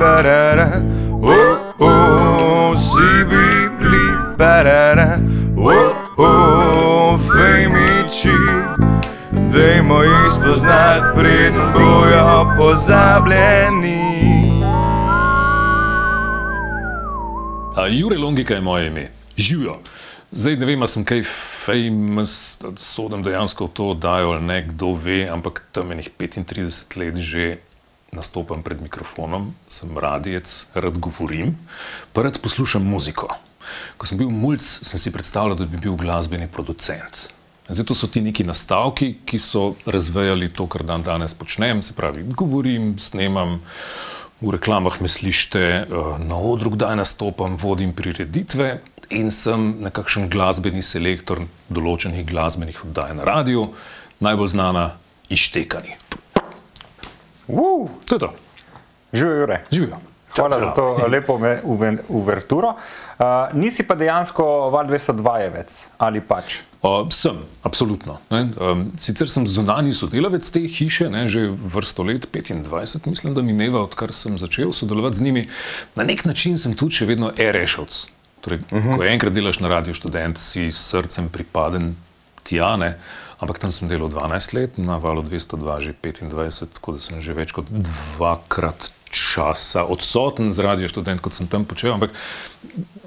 barara, oh, oh, si bibli, barara, oh, oh, fejmiči. Dajmo jih spoznati, preden bojo pozabljeni. A Jure Longika je moje ime, živijo. Zdaj ne vem, ali sem kaj famous, da sodim dejansko v to oddajo ali ne, kdo ve, ampak tam enih 35 let že nastopam pred mikrofonom, sem radijec, rad govorim, pa rad poslušam muziko. Ko sem bil mulj, sem si predstavljal, da bi bil glasbeni producent. Zato so ti neki nastavki, ki so razvejali to, kar dan danes počnem, se pravi, govorim, snemam, v reklamah me slišite, eh, na odru kdaj nastopam, vodim prireditve in sem nekakšen glasbeni selektor določenih glasbenih oddaj na radiju, najbolj znana Ištekani. Uh, To je to. Živijo, Jure. Živijo. Hvala za to lepo uverturo. Uh, nisi pa dejansko val 202-jevec ali pač? Uh, sem, absolutno. Ne. Um, sicer sem zunani sodelavec te hiše, ne, že vrsto let, 25, mislim, da mineva, odkar sem začel sodelovati z njimi. Na nek način sem tudi še vedno erešovc. Torej, uh -huh. Ko enkrat delaš na radiju študent, si srcem pripaden tja, ne. Ampak tam sem delal 12 let, na valu 202 že 25, tako da sem že več kot dvakrat časa odsoten z radio študent, kot sem tam počel, ampak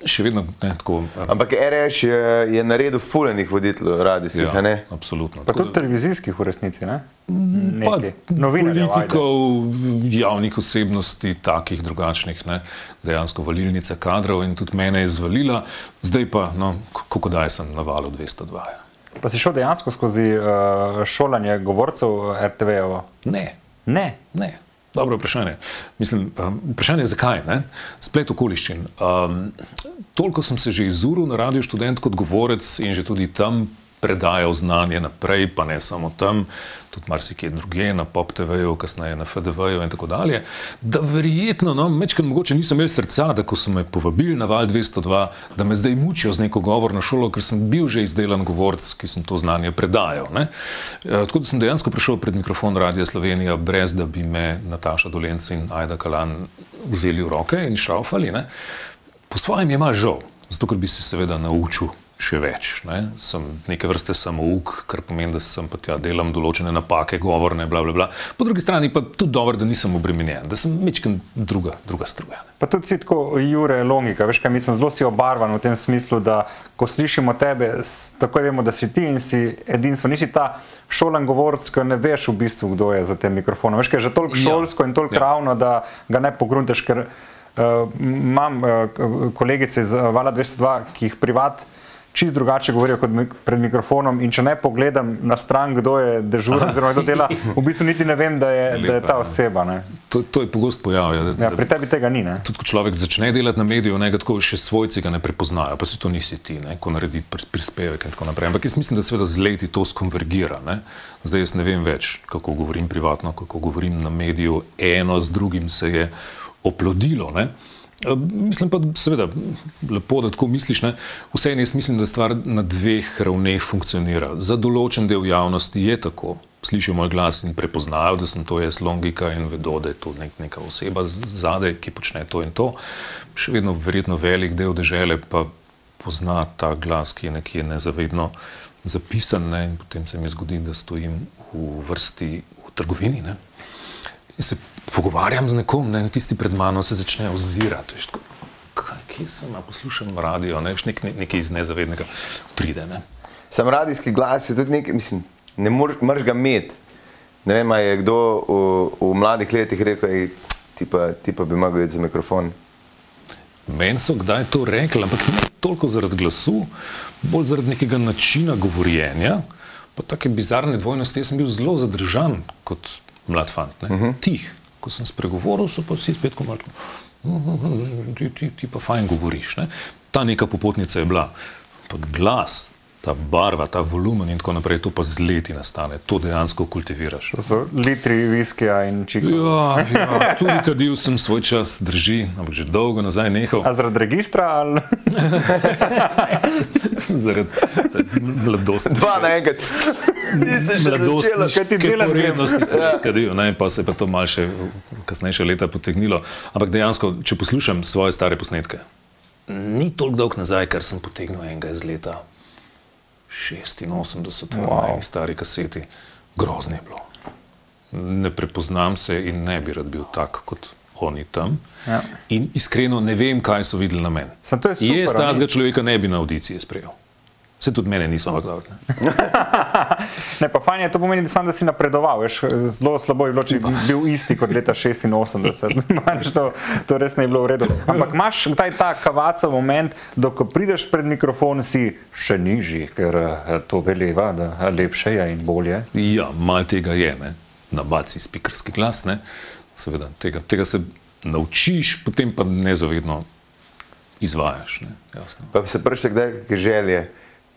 še vedno ne tako. um, Ampak RS je, je naredil fulejnih voditeljev radijskih, ja. ne? absolutno. Pa Tako tudi televizijskih v resnici, ne? Pa Nekaj. Novinarjev, ajde. politikov, javnih osebnosti, takih drugačnih, ne, dejansko valilnica kadrov in tudi mene je izvalila, zdaj pa, no, kako daj sem na valu 202. ja. Pa si šel dejansko skozi uh, šolanje govorcev RTV-jevo? Ne, Ne. ne. Dobro vprašanje. Mislim, um, vprašanje je zakaj? Ne? Splet okoliščin. Um, toliko sem se že izuril na radiju študent kot govorec in že tudi tam predajal znanje naprej, pa ne samo tam, tudi marsikje druge, na Pop TV-ju, kasneje na FDV-ju in tako dalje. Da verjetno, no, mečkam mogoče nisem imel srca, da ko so me povabili na Val 202, da me zdaj mučijo z neko govorno šolo, ker sem bil že izdelan govorc, ki sem to znanje predajal. Ne. E, tako da sem dejansko prišel pred mikrofon Radia Slovenija, brez da bi me Nataša Dolence in Aida Kalan vzeli v roke in šraufali. Ne. Po svojem je malo žal, zato ker bi se seveda naučil še več. Ne. Sem neke vrste samouk, kar pomeni, da sem pa tja delam določene napake, govorne, bla, bla, bla. Po drugi strani pa tudi dobro, da nisem obremenjen, da sem mečken druga, druga struja. ne. Pa tudi si tako, Jure, logika, veš, kaj mislim, zelo si obarvan v tem smislu, da ko slišimo tebe, takoj vemo, da si ti in si edinstvo, nisi ta šolan govorc, ki ne veš v bistvu, kdo je za tem mikrofonom. Veš, kaj je že toliko Ja. šolsko in toliko Ja. ravno, da ga ne pogruntaš, ker uh, imam uh, kolegice iz uh, Vala 202, ki jih privat. Čist drugače govorijo kot mik pred mikrofonom, in če ne pogledam na stran, kdo je dežuren, oziroma kdo dela, v bistvu niti ne vem, da je, da je Lepa, ta ja. oseba. Ne. To, to je pogost pojav. Ja, da, Ja, pri tebi tega ni. Ne. Tudi, ko človek začne delati na mediju, ne, tako še svojci ga ne prepoznajo, pa se to nisi ti, ne, ko naredi pris- prispevek in tako naprej. Ampak jaz mislim, da seveda z leti to skonvergira. Ne. Zdaj jaz ne vem več, kako govorim privatno, kako govorim na mediju, eno z drugim se je oplodilo. Ne. E, Mislim pa, seveda, lepo, da tako misliš. Ne? Vseeno jaz mislim, da stvar na dveh ravneh funkcionira. Za določen del javnosti je tako. Slišijo moj glas in prepoznajo, da sem to jaz logika in vedo, da je to nek, neka oseba zadaj, ki počne to in to. Še vedno verjetno velik del države pa pozna ta glas, ki je nekje nezavedno zapisan ne? in potem se mi zgodi, da stojim v vrsti v trgovini. Ne? In se pogovarjam z nekom, ne, tisti pred mano se začne ozirati. Veš, tako, kaj, kje sem, poslušam radio, ne, veš, nek, ne, nekaj iz nezavednega pride. Ne. Sam radijski glas je tudi nekaj, mislim, ne mor- moreš ga imeti. Ne vem, je kdo v, v mladih letih rekel, "Ej, ti pa, ti pa bi mogel iti za mikrofon. Meni so kdaj to rekli, ampak ne toliko zaradi glasu, bolj zaradi nekega načina govorjenja, pa take bizarne dvojnosti. Jaz sem bil zelo zadržan kot mlad fant, uh -huh. tih. Ko sem spregovoril, so pa vsi spet komarko. Ti, ti, ti pa fajn govoriš. Ne? Ta neka popotnica je bila. Ampak glas, ta barva, ta volumen in tako naprej, to pa z leti nastane, to dejansko kultiviraš. To so litri viskija in čika. Ja, ja, tudi kadil sem svoj čas, drži, ampak že dolgo nazaj nehal. A zaradi registra ali Zaradi mladosti. Dva naenkrat. Nisem še začela. kaj ti delaš? Vrednosti sem skadil, ne, pa se je pa to malce kasnejše leta potegnilo. Ampak dejansko, če poslušam svoje stare posnetke, ni toliko dolg nazaj, ker sem potegnil enega iz leta 86 wow. na eni stari kaseti. Grozno je bilo. Ne prepoznam se in ne bi rad bil tak kot oni tam. Ja. In iskreno ne vem, kaj so videli na meni. Jaz tazga človeka ne bi na audiciji sprejel. Se tudi mene niso, dobro. ne. Ne, pa fajn je, to pomeni, da, sam, da si napredoval. Veš, zelo slabo je bilo, če bi bil isti kot leta 86. Manj, to, to res ne bi bilo v redu. Ampak imaš kdaj ta kavaca moment, da ko prideš pred mikrofon, si še nižji, ker eh, to veleva, da lepše je in bolje. Ja, malo tega je, ne? nabaci spikerski glas. Ne? Seveda, tega, tega se naučiš, potem pa nezavedno izvajaš. Ne? Jasno. Pa se prši kdaj želje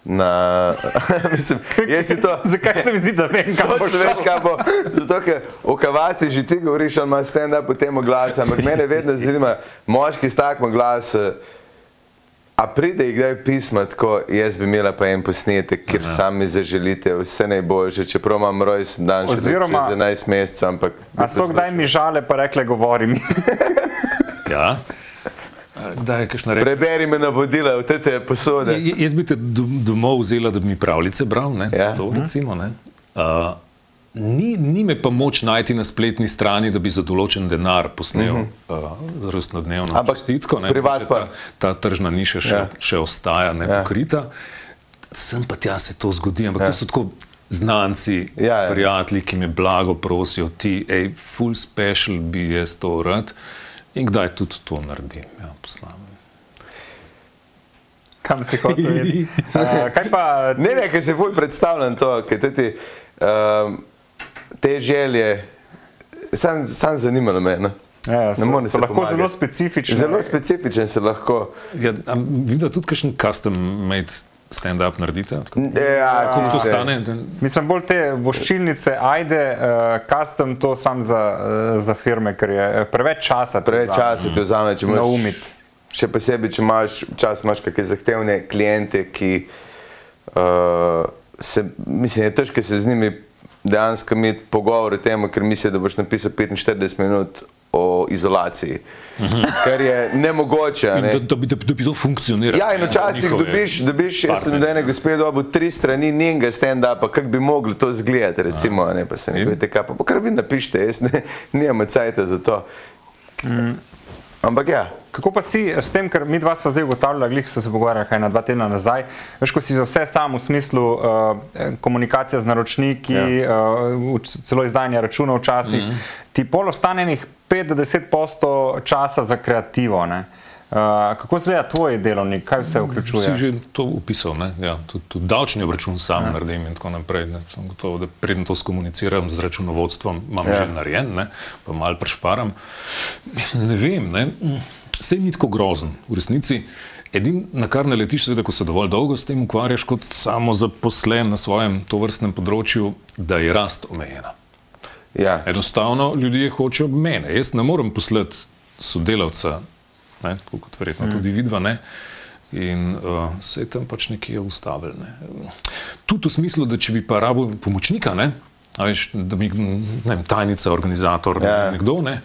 na... Mislim, jaz si to... Zakaj se mi zdi, da vem, kam Kako boš se veš, kaj bo? Zato, ker o kavaci že ti govoriš, ali ima stand-up po tem glasu, ampak mene vedno zanima, moški s takim glasom. A pride kdaj pisma, tako jaz bi imela pa en posnetek, kjer sami zaželite vse najboljše, čeprav imam rojsten dan še Oziroma- čez 11 mesecev, ampak... A so kdaj mi žale, pa rekle, govori mi. Ja. Kdaj je kakšna reč? Preberi me navodila v te posode. J- Jaz bi te do- domov vzela, da bi mi pravljice bral, ne? Ja. to recimo. Ne? Uh, ni, ni me pa moč najti na spletni strani, da bi za določen denar posnel uh -huh. uh, rojstnodnevno Ampak čestitko. privat pa. Ta, ta tržna niša še, Ja. še ostaja nepokrita. Ja. Sem pa tja se to zgodi, ampak ja. to so tako znanci, Ja, ja. prijatelji, ki me blago prosijo, ti, hej, full special bi jaz to rad. In kdaj tudi to naredim, ja, posnamem. Kam si hotel? Uh, kaj pa? Ne, ne, ker se bolj predstavljam to, ker te, um, te želje, sam, sam zanimalo me. No? Ja, so, morem so se lahko pomagati. zelo specifične. Zelo specifičen se lahko. Ja, Vidite tudi kakšen custom made stand-up naredite? Tako, Ja, Koliko to tiste- stane? Da- Mislim, bolj te voščilnice, ajde, uh, custom to sam za, uh, za firme, ker je eh, preveč časa. Preveč časa ti vzame, če imaš Naumiti. Še posebej, če imaš čas, imaš kakšne zahtevne kliente, ki uh, se, mislim, je težko se z njimi dejansko imeti pogovor o tem, ker mislijo, da boš napisal 45 minut o izolaciji, kar je nemogoče. Ne? Da, da, da, da bi to funkcioniralo. Ja, in včasih dobiš, dobiš jaz sem partnerje. do ene gospe dobil tri strani njenega stand-upa, kako bi mogli to izgledati, recimo, a ne pa se ne veste, kaj pa, pa kar vi napišete, jaz ne, nimam cajta za to. Ampak ja, Kako pa si s tem, ker mi dva smo zdaj ugotavljali, glih so se pogovarjali kaj na dva tedna nazaj, veš, ko si za vse sam v smislu uh, komunikacija z naročniki, ja. uh, celo izdajanje računov včasih, mm -hmm. ti pol ostane enih 5 do 10 posto časa za kreativo. Ne? Kako izgleda tvoj delovnik, kaj vse vključuje? Si že to upisal, ne? Ja, tudi, tudi davčni obračun sam ja. naredim in tako naprej. Ne? Sem gotov, da predem to skomuniciram z računovodstvom, imam Ja. že narejen, ne? pa malo prešparam. Ne vem, ne? vse ni tako grozen v resnici. Edino, na kar naletiš, seveda, ko se dovolj dolgo s tem ukvarjaš kot samo zaposlen na svojem tovrstnem področju, da je rast omejena. ja. Enostavno ljudje hočejo mene. Jaz ne morem poslati sodelavca, ne, tako kot verjetno mm. tudi vidva. Ne, in uh, se je tam pač nekje ustavil. Ne. Tudi v smislu, da če bi pa rabo pomočnika, ne, veš, da bi ne vem, tajnica, organizator, Ja. ja. nekdo, ne,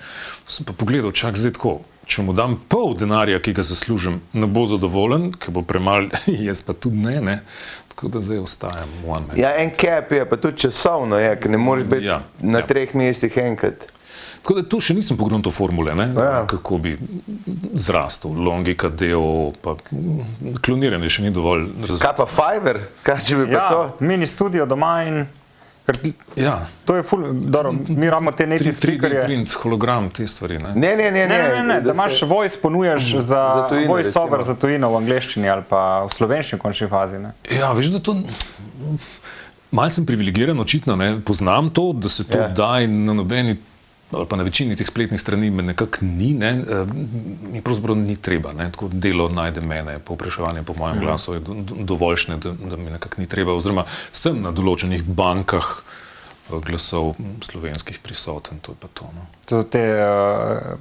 sem pa pogledal, čak zdaj tako. Če mu dam pol denarja, ki ga zaslužim, ne bo zadovoljen, ker bo premalo, jaz pa tudi ne. ne. Tako da zdaj ostajam one man. ja, en cap je, pa tudi časovno je, ker ne moreš biti ja. Ja, na ja. treh mestih enkrat. Tako da tu še nisem pogrunil formule, ne? Ja. kako bi zrastel, logika, deo, pa mm, kloniranje še ni dovolj razumljeno. Kaj pa Fiverr, kaj če bi pa Ja, to? mini studio doma in. ker Ja, To je ful, dobro, mi imamo te neki 3D speakerje. print, hologram, te stvari. Ne? Ne, ne, ne, Ne, ne, ne, ne da se- imaš voice, ponujaš za, Za tujino, voice over recimo. za tujino v angleščini ali pa v slovenščini v končni fazi. Ne? Ja, veš, da to. Malce sem privilegiran, očitno ne poznam to, da se to Ja. yeah. da in na nobeni ali pa na večini teh spletnih strani me nekako ni, ne, eh, mi pravzaprav ni treba. Ne, tako delo najde mene, povpraševanje po mojem glasu je do, do, dovoljšne, da, da mi nekako ni treba. Oziroma sem na določenih bankah eh, glasov slovenskih prisoten, to je pa to. No. To te uh,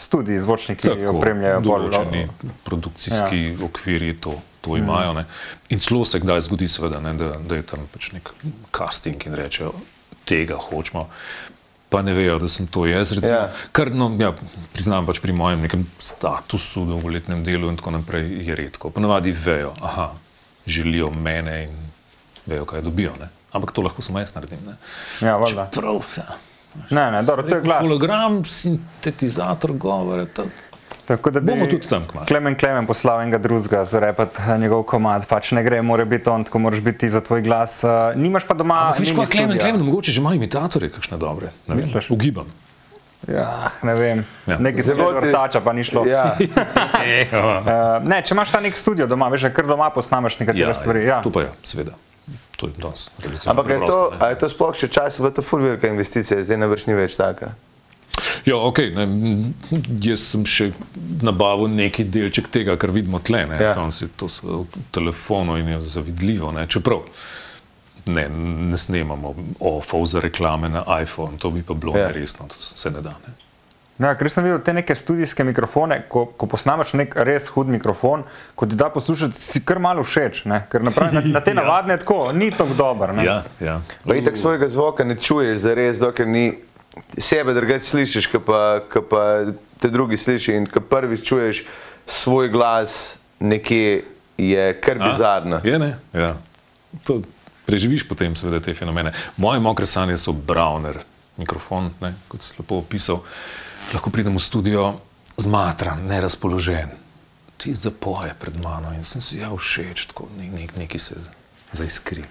študiji, zvočniki, ki opremljajo bolj določeni produkcijski ja. okviri to. To imajo, ne. in celo se kdaj zgodi, seveda, ne, da, da je tam pač nek casting in rečejo, tega hočemo pa ne vejo, da sem to jaz. Recimo, ja. Kar no, ja, priznam pač pri mojem nekem statusu, dolgoletnem delu in tako naprej, je redko. Ponavadi vejo, da želijo mene in vejo, kaj dobijo. Ne? Ampak to lahko samo jaz naredim. Ne? Ja, Prav, ja. Ne, ne, dobro, to je glas. Hologram, sintetizator govora. Tako da bomo tudi tam kmalo. Klemen Klemen poslal enega drugega za repet njegov komad, pač ne gre, mora biti on, tako moraš biti za tvoj glas. Uh, nimaš pa doma. Viš pa Klemen Klemen, mogoče že ima imitatorje, kakšne dobre. Ugibam. Ja, ne vem, ja. nekaj zelo vrtača pa ni šlo. Ja. uh, ne, če imaš ta nek studio doma, veš, kar doma posnameš nekatere ja, stvari. Ja. Tu pa je, seveda. To je danes. Ampak je to, je to sploh še čas, da je to fulvirka investicija, zdaj ne vrš ni več taka. Ja, okay, ne, jaz sem še nabavil neki delček tega, kar vidimo tle. Ne, ja. To je v telefonu in je zavidljivo. Ne, čeprav ne, ne snemamo ofov za reklame na iPhone, to bi pa bilo ja. resno, to se ne da. Ne. Ja, ker sem videl te neke studijske mikrofone, ko, ko posnameš nek res hud mikrofon, ko ti da poslušati, si kar malo všeč, ne? ker napravi, na, na te ja. navadne tako, ni tako dober. Ja, ja. Pa itak svojega zvoka ne čuješ, zares, dokler ni sebe drugače slišiš, kot pa, pa te drugi slišiš. In ko prvič čuješ svoj glas, nekje je kar bizarno. Je, ne? Ja. To preživiš potem, seveda, te fenomene. Moje mokre sanje so Browner, mikrofon, ne? kot si lepo opisal. Lahko pridem v studio zmatran, nerazpoložen. Ti zapoje pred mano in sem si ja všeč, tako nek, nek, neki se za iskri.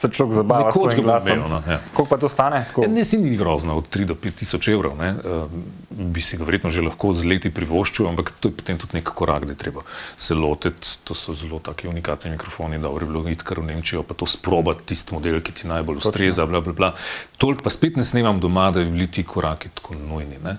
Se človek zabava svojim glasom. Imel, no, ja. Koliko pa to stane? Ja, ne, si ni grozno, od 3 do 5 tisoč evrov. Ne. Uh, bi si ga verjetno že lahko z leti privoščil, ampak to je potem tudi nek korak, da treba se lotiti. To so zelo taki unikatni mikrofoni, da bi bilo iti kar v Nemčijo, pa to sprobati tisti model, ki ti najbolj ustreza. Bla, bla, bla. Toliko pa spet ne snemam doma, da bi bili ti koraki tako nujni. Ne.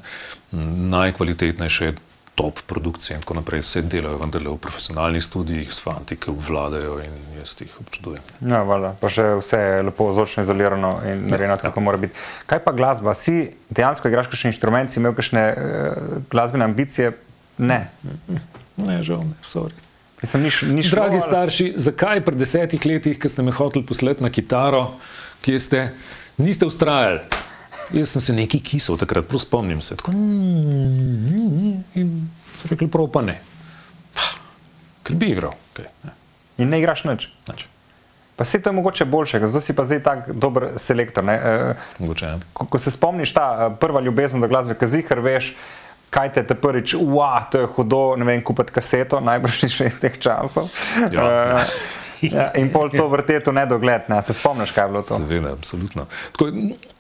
Najkvalitetnejše je top produkcije in tako naprej, vse delajo vendarle v profesionalnih studijih, s fanti, ki obvladajo in jaz jih občudujem. Ja, vala, pa še vse je lepo zvočno izolirano in ja, narejeno, ja, kako mora biti. Kaj pa glasba? Si dejansko igraš kakšne inštrumente, imel kakšne uh, glasbene ambicije? Ne. Ne, žal ne, sorry. Mislim, niš, niš Dragi malo, starši, zakaj pred desetih letih, ko ste me hoteli poslati na kitaro, kje ste, niste ustrajali? Jaz sem se nekaj kisel takrat, prav spomnim se. Tako, in so rekli, prav pa ne. Ker bi igral. Okay, ne. In ne igraš nič. nič. Pa se to je mogoče boljše, zdaj si pa zdaj tako dober selektor. E, mogoče, ja. ko, ko se spomniš ta e, prva ljubezen do glasbe, ki zihar veš, kaj te je prvič, ua, to je hudo, ne vem, kupiti kaseto, najbrž iz teh časov. Ja, uh, Ja, in pol to vrteti v nedogled, ne? se spomniš, kaj je bilo to? Seveda, absolutno. Tako,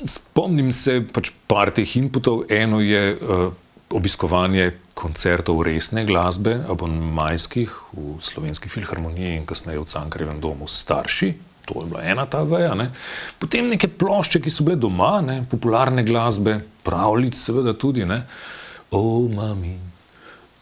spomnim se pač par teh inputov. Eno je uh, obiskovanje koncertov resne glasbe, abonmajskih v Slovenski filharmoniji in kasneje v Cankarjevem domu starši. To je bila ena ta veja. Ne? Potem neke plošče, ki so bile doma, ne? popularne glasbe, pravljice, seveda tudi. Ne? Oh, mami,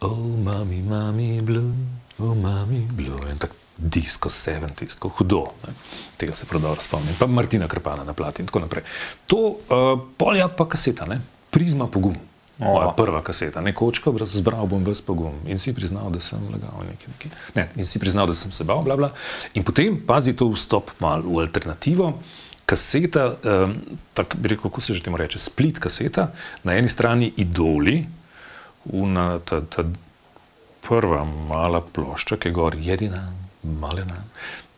oh, mami, mami, blue, oh, mami, blue. In tako disko 70, tako hudo, ne? tega se prav dobro spomnim, pa Martina Krpana na plati in tako naprej. To uh, polja pa kaseta, ne? prizma pogum. Moja prva kaseta, ne kočka, zbral bom ves pogum in si priznal, da sem lagal nekaj, nekaj. Ne, in si priznal, da sem se bal, bla, bla. In potem pazi to vstop mal v alternativo. Kaseta, um, tako bi rekel, kako se že temu reče, split kaseta, na eni strani idoli, una, ta, ta prva mala plošča, ki je gor jedina, Malena.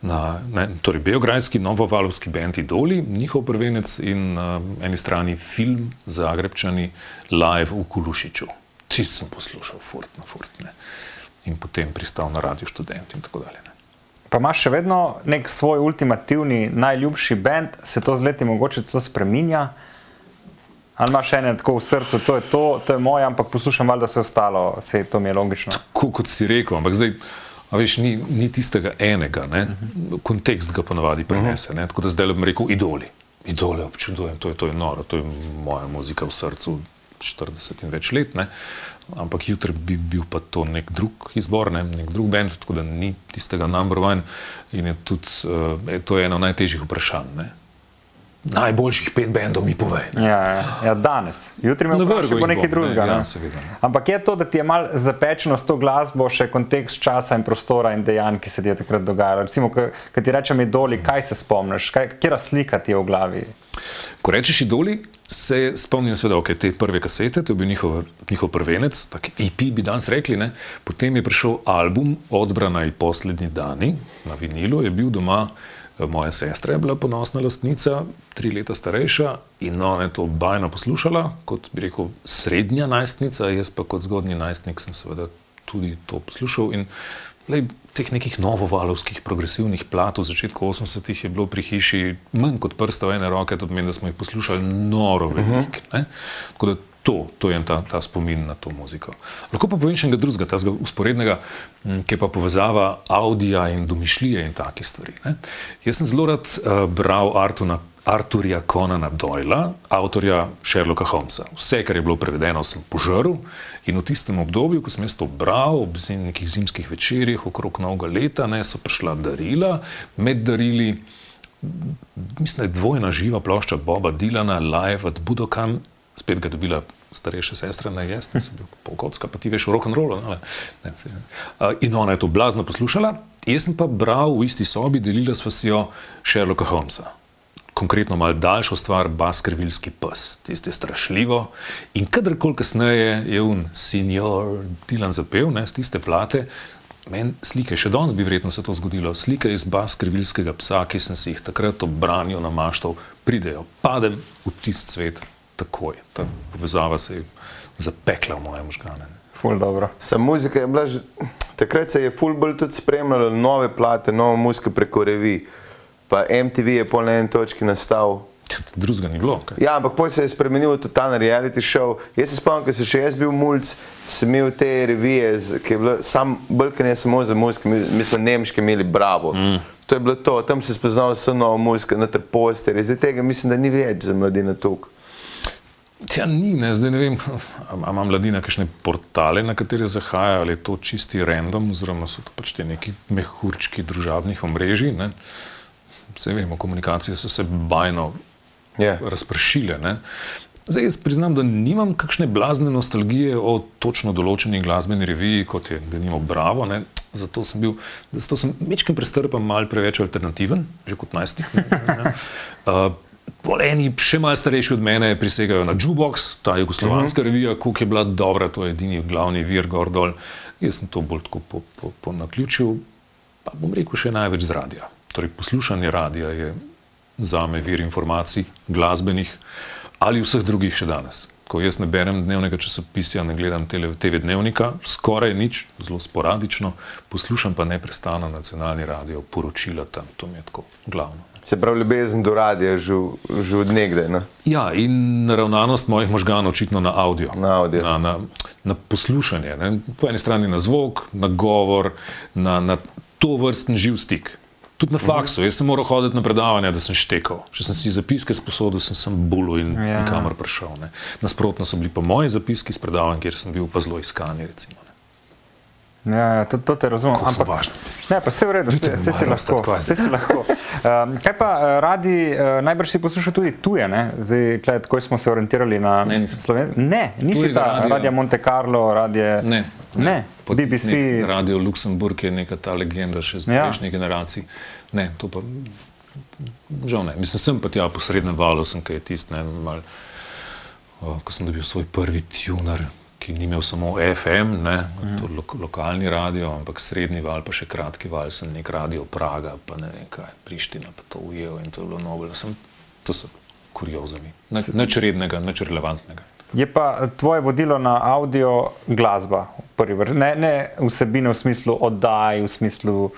Na, ne, torej, Beograjski novovalovski bend Idoli, njihov prvenec in na eni strani film Zagrebčani live v Kulušiču. Ti sem poslušal, furt na furt. Ne. In potem pristal na radio študent in tako dalje. Ne. Pa imaš še vedno nek svoj ultimativni, najljubši bend, se to z leti mogoče celo spreminja? Ali imaš še ene tako v srcu, to je to, to je moje, ampak poslušam, da se je ostalo, se je to mi je logično. Tako kot si rekel, ampak zdaj. A veš, ni, ni tistega enega, ne? kontekst ga ponavadi prenese. Tako da zdaj bom rekel idoli. Idole občudujem, to je, to je noro, to je moja muzika v srcu. 40 in več let. Ne? Ampak jutri bi bil pa to nek drug izbor, ne? nek drug bend, tako da ni tistega number one. In je tudi uh, to je eno najtežjih vprašanj. Ne? Najboljših pet bendov mi pove. Ja, ja, ja, danes. Jutri me vrhu jih nekaj drugega. ne, ja, ne. seveda, ne. Ampak je to, da ti je mal zapečeno s to glasbo, še kontekst časa in prostora in dejanj, ki se ti je takrat dogajalo. Recimo, ko ti rečem idoli, kaj se spomniš, kaj, kjera slika ti je v glavi? Ko rečeš idoli, se spomnim seveda okay, te prve kasete, to je bil njihov, njihov prvenec, tako EP bi danes rekli. Ne? Potem je prišel album Odbrana in poslednji dani na vinilu, je bil doma. Moja sestra je bila ponosna lastnica, tri leta starejša in ona je to bajno poslušala, kot bi rekel, srednja najstnica, jaz pa kot zgodnji najstnik sem seveda tudi to poslušal. In lej, teh nekih novovalovskih progresivnih plat v začetku 80-ih je bilo pri hiši manj kot prsta v ene roke, to pomeni, da smo jih poslušali noro veliko. Uh -huh. Tako da to, to je ta, ta spomin na to muziko. Lahko pa povem še enega drugega, tega usporednega, ki je pa povezava audija in domišljije in take stvari. Ne? Jaz sem zelo rad uh, bral Artuna. Arturja Conana Doyla, avtorja Sherlocka Holmesa. Vse, kar je bilo prevedeno, sem požrl in v tistem obdobju, ko sem jaz to bral, ob zim- nekih zimskih večerjih, okrog novega leta, ne, so prišla darila, med darili mislim, da je dvojna živa plošča Boba Dilana, Live at Budokan, spet ga je dobila starejša sestra, ne jaz, nisem bil polkocka, pa ti veš v rock'n'rollu. No, ne, in ona je to blazno poslušala, jaz sem pa bral v isti sobi, delila sva si jo Sherlocka Holmesa. Konkretno malo daljšo stvar, Baskervilski pes, tisto je strašljivo. In kadarkoli kasneje je un senior Dilan zapel, ne, z tiste plate, meni slike, še danes bi verjetno se to zgodilo, slike iz Baskervilskega psa, ki sem si jih takrat obranil na maštov, pridejo, padem v tisti svet takoj. Ta povezava se je zapekla v moje možgane. Ful dobro. Sam muzika je bila, že, takrat se je fulbol tudi spremljalo nove plate, novo muziko preko revij. Pa MTV je na eni točki nastal. Drugega ni bilo. kaj? Ja, ampak potem se je spremenil tudi ta reality show. Jaz se spomnim, ko sem še jaz bil mulj, sem imel te revije, ki je bilo sam bolj, ne samo za muziko, mi, mi smo nemški imeli Bravo. Mm. To je bilo to, tam se spoznal vse novo muziko, na te posterje. Zdaj tega mislim, da ni več za mladine tukaj. Ja, ni, ne, zdaj ne vem, ali ima mladina kakšne portale, na katere zahaja, ali je to čisti random, oziroma so to pač ti neki mehurčki družabnih omrežij. Ne. Vse vemo, komunikacije so se bajno Ja. razpršile. Ne. Zdaj jaz priznam, da nimam kakšne blazne nostalgije o točno določeni glasbeni reviji, kot je denimo Bravo. Ne. Zato sem bil, zato sem mečkim prestrpan mal preveč alternativen, že kot najstnik. ne, ne, ne. Uh, Pol eni, še malo starejši od mene, prisegajo na Jukebox, ta jugoslovanska uh -huh. revija, koliko je bila dobra, to je edini glavni vir gor dol. Jaz sem to bolj tako po, po, po naključju, pa bom rekel še največ z radia. Torej, poslušanje radia je za me vir informacij, glasbenih ali vseh drugih še danes. Ko jaz ne berem dnevnega časopisa, ne gledam tele- TV dnevnika, skoraj nič, zelo sporadično, poslušam pa neprestano nacionalni radio, poročila tam, to mi je tako glavno. Se pravi, ljubezen do radia že, že od nekdaj. Ne? Ja, in naravnanost mojih možganov očitno na audio. Na avdio. Na, na, na poslušanje. Ne? Po eni strani na zvok, na govor, na, na to vrsten živ stik. Tudi na faksu. Jaz sem moral hoditi na predavanja, da sem štekal. Če sem si zapiske sposodil, sem sem bulu in Ja. nikamor prišel. Ne? Nasprotno so bili pa moji zapiski s predavanj, kjer sem bil pa zelo iskani. Recimo, ne. Ja, ja, to, to te razumem. Koliko so važni. Ne, pa vse v redu, vse, vse si lahko. Vse si lahko. Um, kaj pa eh, radi, uh, najbrž si poslušal tudi tuje, ne? Zdaj, klej, tako smo se orientirali na Ne. Slovenski. Ne, nisi Tujega ta radia. radio Monte Carlo, radio. Ne, ne. Tisti BBC. Radio Luksemburg je neka ta legenda še iz Ja. prejšnjih generacij. Ne, to pa žal ne. Mislim, sem pa tja po srednjem valu, sem kaj tisti, ne, mal, o, ko sem dobil svoj prvi tuner, ki ni imel samo FM, ne, Mhm. to lo, lokalni radio, ampak srednji val, pa še kratki val, sem nek radio Praga, pa ne vem kaj, Priština, pa to ujel in to je bilo nobel. Sem, to so kuriozami. Nič rednega, nič relevantnega. Je pa tvoje vodilo na audio glasba. Ne, ne vsebine v smislu oddaj, v smislu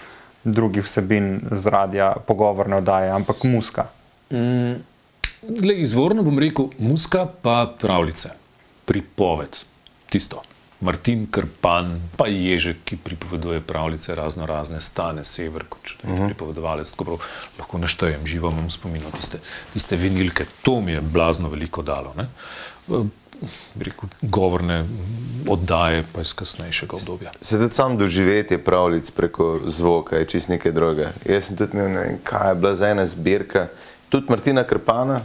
drugih vsebin z radia, pogovorne oddaje, ampak muska. Gle, izvorno bom rekel, muska pa pravljice, pripoved, tisto. Martin Krpan, pa Ježek, ki pripoveduje pravljice, razno razne, stane sever, kot če uh -huh. pripovedovalec, tako prav lahko naštejem, živo imam spomin na tiste, tiste vinilke, to mi je blazno veliko dalo. Ne? rekel, govorne oddaje, pa iz kasnejšega obdobja. Se tudi sam doživeti pravljic preko zvoka, je čist nekaj drugega. Jaz sem tudi imel, ne vem, kaj je bila za ena zbirka, tudi Martina Krpana,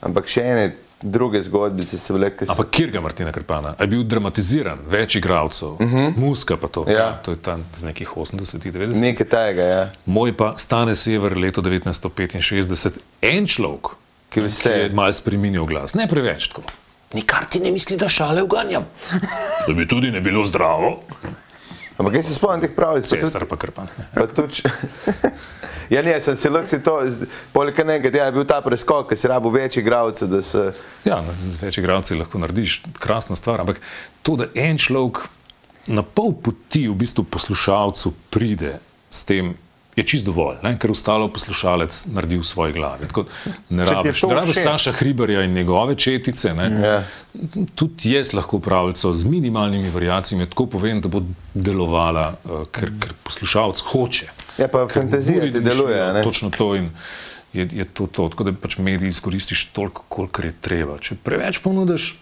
ampak še ene druge zgodbice so bile, ki so. Ampak kjer ga Martina Krpana? Je bil dramatiziran, več igralcev, uh -huh. muska pa to. Mhm. Ja. To je tam z nekih 80-ih, 90-ih. Nekaj tajega, ja. Moj pa stane sever leto 1965, en človek, Ki vse- ki je malo spremenil glas, ne preveč tako. Nikar ti ne misli, da šale uganjam. To bi tudi ne bilo zdravo. Ampak jaz se spomnim teh pravljic. pa tudi- Cesar pa krpan. Pa tudi, če- ja, ne, sem se lahko si to, poleg enega, ja, je bil ta preskok, ker si rabo več igralcev, da se. Ja, z več igralci lahko narediš krasno stvar, ampak to, da en človek na pol poti v bistvu poslušalcu pride s tem, je čist dovolj, ne? ker ostalo poslušalec naredi v svoji glavi. Tako, ne rabiš, ne rabiš. Saša Hribarja in njegove četice. Ne? Ja. Tudi jaz lahko pravljico z minimalnimi variacijami tako povem, da bo delovala, uh, ker, ker poslušalec hoče. Ja, pa fantazija ti deluje, ne? Točno to in je, je to, to. Tako da pač mediji izkoristiš toliko, kolikor je treba. Če preveč ponudiš,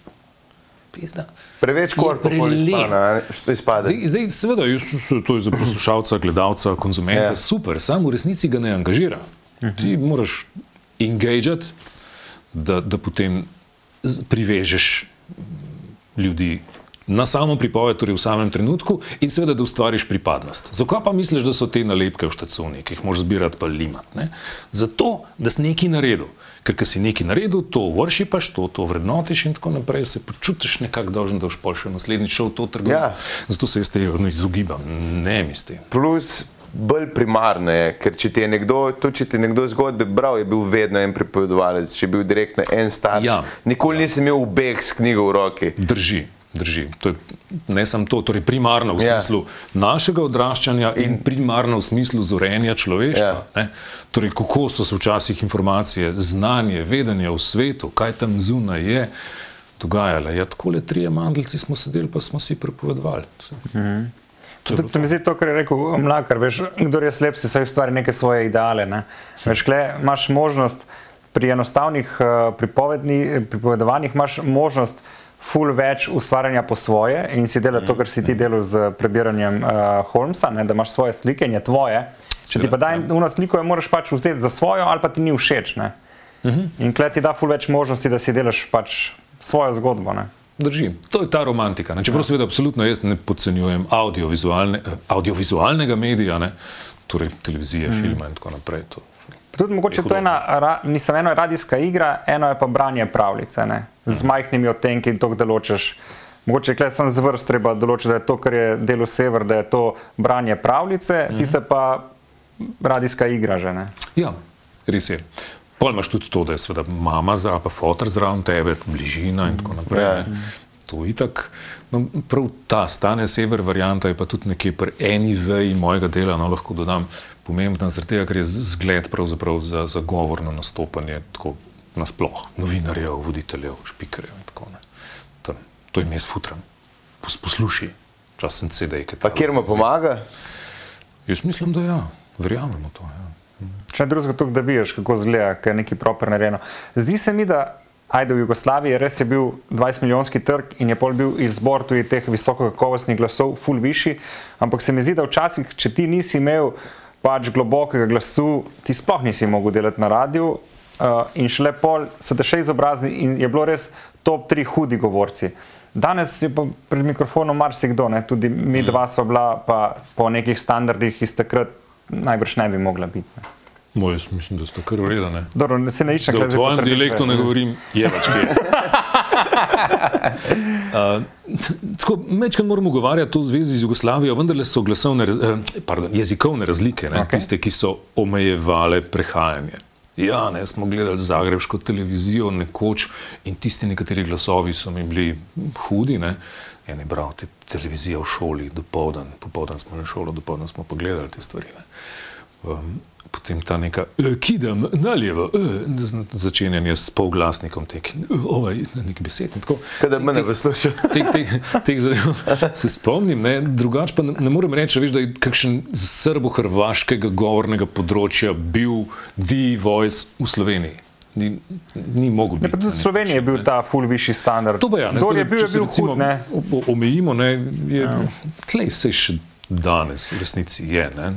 pizda. Preveč prelep. izpade. Zdaj, zdaj, seveda, jaz, to je za poslušalca, gledalca, konzumenta Ja. ja. super, samo v resnici ga ne angažira. Ti moraš engageati, da, da potem privežeš ljudi na samo pripoved, torej v samem trenutku, in seveda, da ustvariš pripadnost. Zakaj pa misliš, da so te nalepke v štacuni, ki jih moraš zbirati pa limati? ne? Zato, da si nekaj naredil. Ker, ko si nekaj naredil, to vršipaš, to, to vrednotiš in tako naprej, se počutiš nekako dolžen, da boš pol še naslednjič šel v to trgovino. Ja. Zato se jaz tega izogibam, ne mislim. Plus, bolj primarno je, ker če ti je nekdo, tudi če ti je nekdo zgodbe bral, je bil vedno en pripovedovalec, če je bil direktno en starš. Ja. Nikoli ja. nisem imel ubeh s knjigo v roki. Drži. Drži. To je ne samo to, torej primarno v Ja. smislu našega odraščanja in, in primarno v smislu zorenja človeštva. Ja. Ja. Torej, kako so se včasih informacije, znanje, vedenje v svetu, kaj tam zunaj je dogajale. Ja, tako le trije mandlci smo sedeli, pa smo si prepovedovali. Mm -hmm. Tudi se mi zdi to, kar je rekel Mlakar, veš, kdo je slep, si vse ustvari neke svoje ideale. Ne? Veš, kle, imaš možnost pri enostavnih uh, pripovedni- pripovedovanjih, imaš možnost ful več ustvarjanja po svoje in si dela to, kar si ti delal z prebiranjem uh, Holmesa, ne? da imaš svoje slike in je tvoje. Če ti pa daj eno sliko, jo moraš pač vzeti za svojo ali pa ti ni všeč. Ne? In kle ti da ful več možnosti, da si delaš pač svojo zgodbo. Ne? Drži, to je ta romantika. Ne? Čeprav seveda absolutno jaz ne podcenjujem audiovizualne, eh, audiovizualnega medija, ne? torej televizije, mm. filma in tako naprej. To. Tudi mogoče to je ena, ra- mislim, eno je radijska igra, eno je pa branje pravljice, ne? Z majhnimi odtenki in to, da določiš. Mogoče je samo z vrst treba določiti, da je to, kar je delo sever, da je to branje pravljice, mm. tiste pa radijska igra že. Ne? Ja, res je. Pol imaš tudi to, da je seveda mama zraven, pa fotor zraven tebe, bližina in tako naprej. Ja. To je itak. No, prav ta stane sever varianta je pa tudi nekje pri eni veji mojega dela, no lahko dodam, pomembna zaradi tega, ker je zgled pravzaprav za, za govorno nastopanje tako nasploh, novinarjev, voditeljev, špikerjev in tako naprej. To jim jaz futram. Pos, posluši, čas sem CD. Pa kjer mu pomaga? Jaz mislim, da ja, verjamemo to. Ja. Če ne drugega, to, da vidiš, kako izgleda, ker je nekaj proper narejeno. Zdi se mi, da ajde v Jugoslaviji res je bil 20-milijonski trg in je pol bil izbor tudi teh visokokakovostnih glasov, full višji, ampak se mi zdi, da včasih, če ti nisi imel pač globokega glasu, ti sploh nisi mogel delati na radiju uh, in šele pol so te še izobrazni in je bilo res top tri hudi govorci. Danes je pa pred mikrofonom marsikdo, ne? tudi mi Mm. dva sva bila, pa po nekih standardih iz takrat najbrž ne bi mogla biti. Ne? Moj, jaz mislim, da so kar urejene. Dobro, ne se ne išče, Da v tvojem dialektu ne govorim, je pač kje. Uh, tako, Mečkaj moramo govarjati to v zvezi z Jugoslavijo, vendar so glasovne, eh, pardon, jezikovne razlike, ne, Ok. okay. tiste, ki so omejevale prehajanje. Ja, ne, smo gledali zagrebško televizijo nekoč in tisti nekateri glasovi so mi bili hudi. Ne. En je bral te televizije v šoli, dopoldan, popoldan smo na šolo, dopoldan smo pogledali te stvari. Ne. Um, potem ta neka, "E, kidam naljevo, e, z- začenjanje s polglasnikom, tek, ovaj, nekaj besed. tako. Kada me ne Teh- posluša. teh, teh, teh zadev se spomnim, ne? drugače pa ne, ne morem reči, veš, da je kakšen srbo-hrvaškega govornega področja bil The Voice v Sloveniji. Ni, ni mogel Ne, biti. pa tudi v nek Sloveniji je bil ne. ta full višji standard. To je. Ja, ne, tako je da, bil, če je se bil recimo hud, ne. Omejimo, ne, je, ja. tlej se še danes v resnici je. Ne.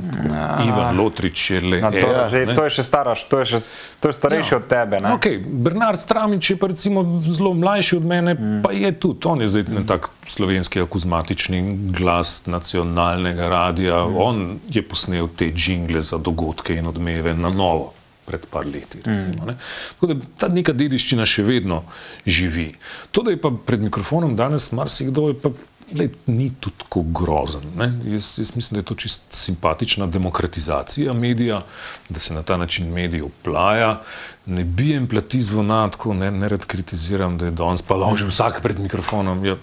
Ivan Lotrič je le Na to, zdaj, ne. to je še staraš, to je, še, to je starejši Ja. od tebe. Ne? Okay, Bernard Stramič je pa recimo zelo mlajši od mene, mm. pa je tudi. On je zdaj mm. tak slovenski akuzmatični glas nacionalnega radia. Mm. On je posnel te jingle za dogodke in odmeve na novo. Pred par leti. Recimo, mm. Tako da ta neka dediščina še vedno živi. To, da je pa pred mikrofonom danes marsikdo, je pa lej, ni tudi tako grozen. ne. Jaz, jaz mislim, da je to čist simpatična demokratizacija medija, da se na ta način medij oplaja. Ne bijem plati zvona, tako ne, ne rad kritiziram, da je danes pa loži vsak pred mikrofonom. Ja,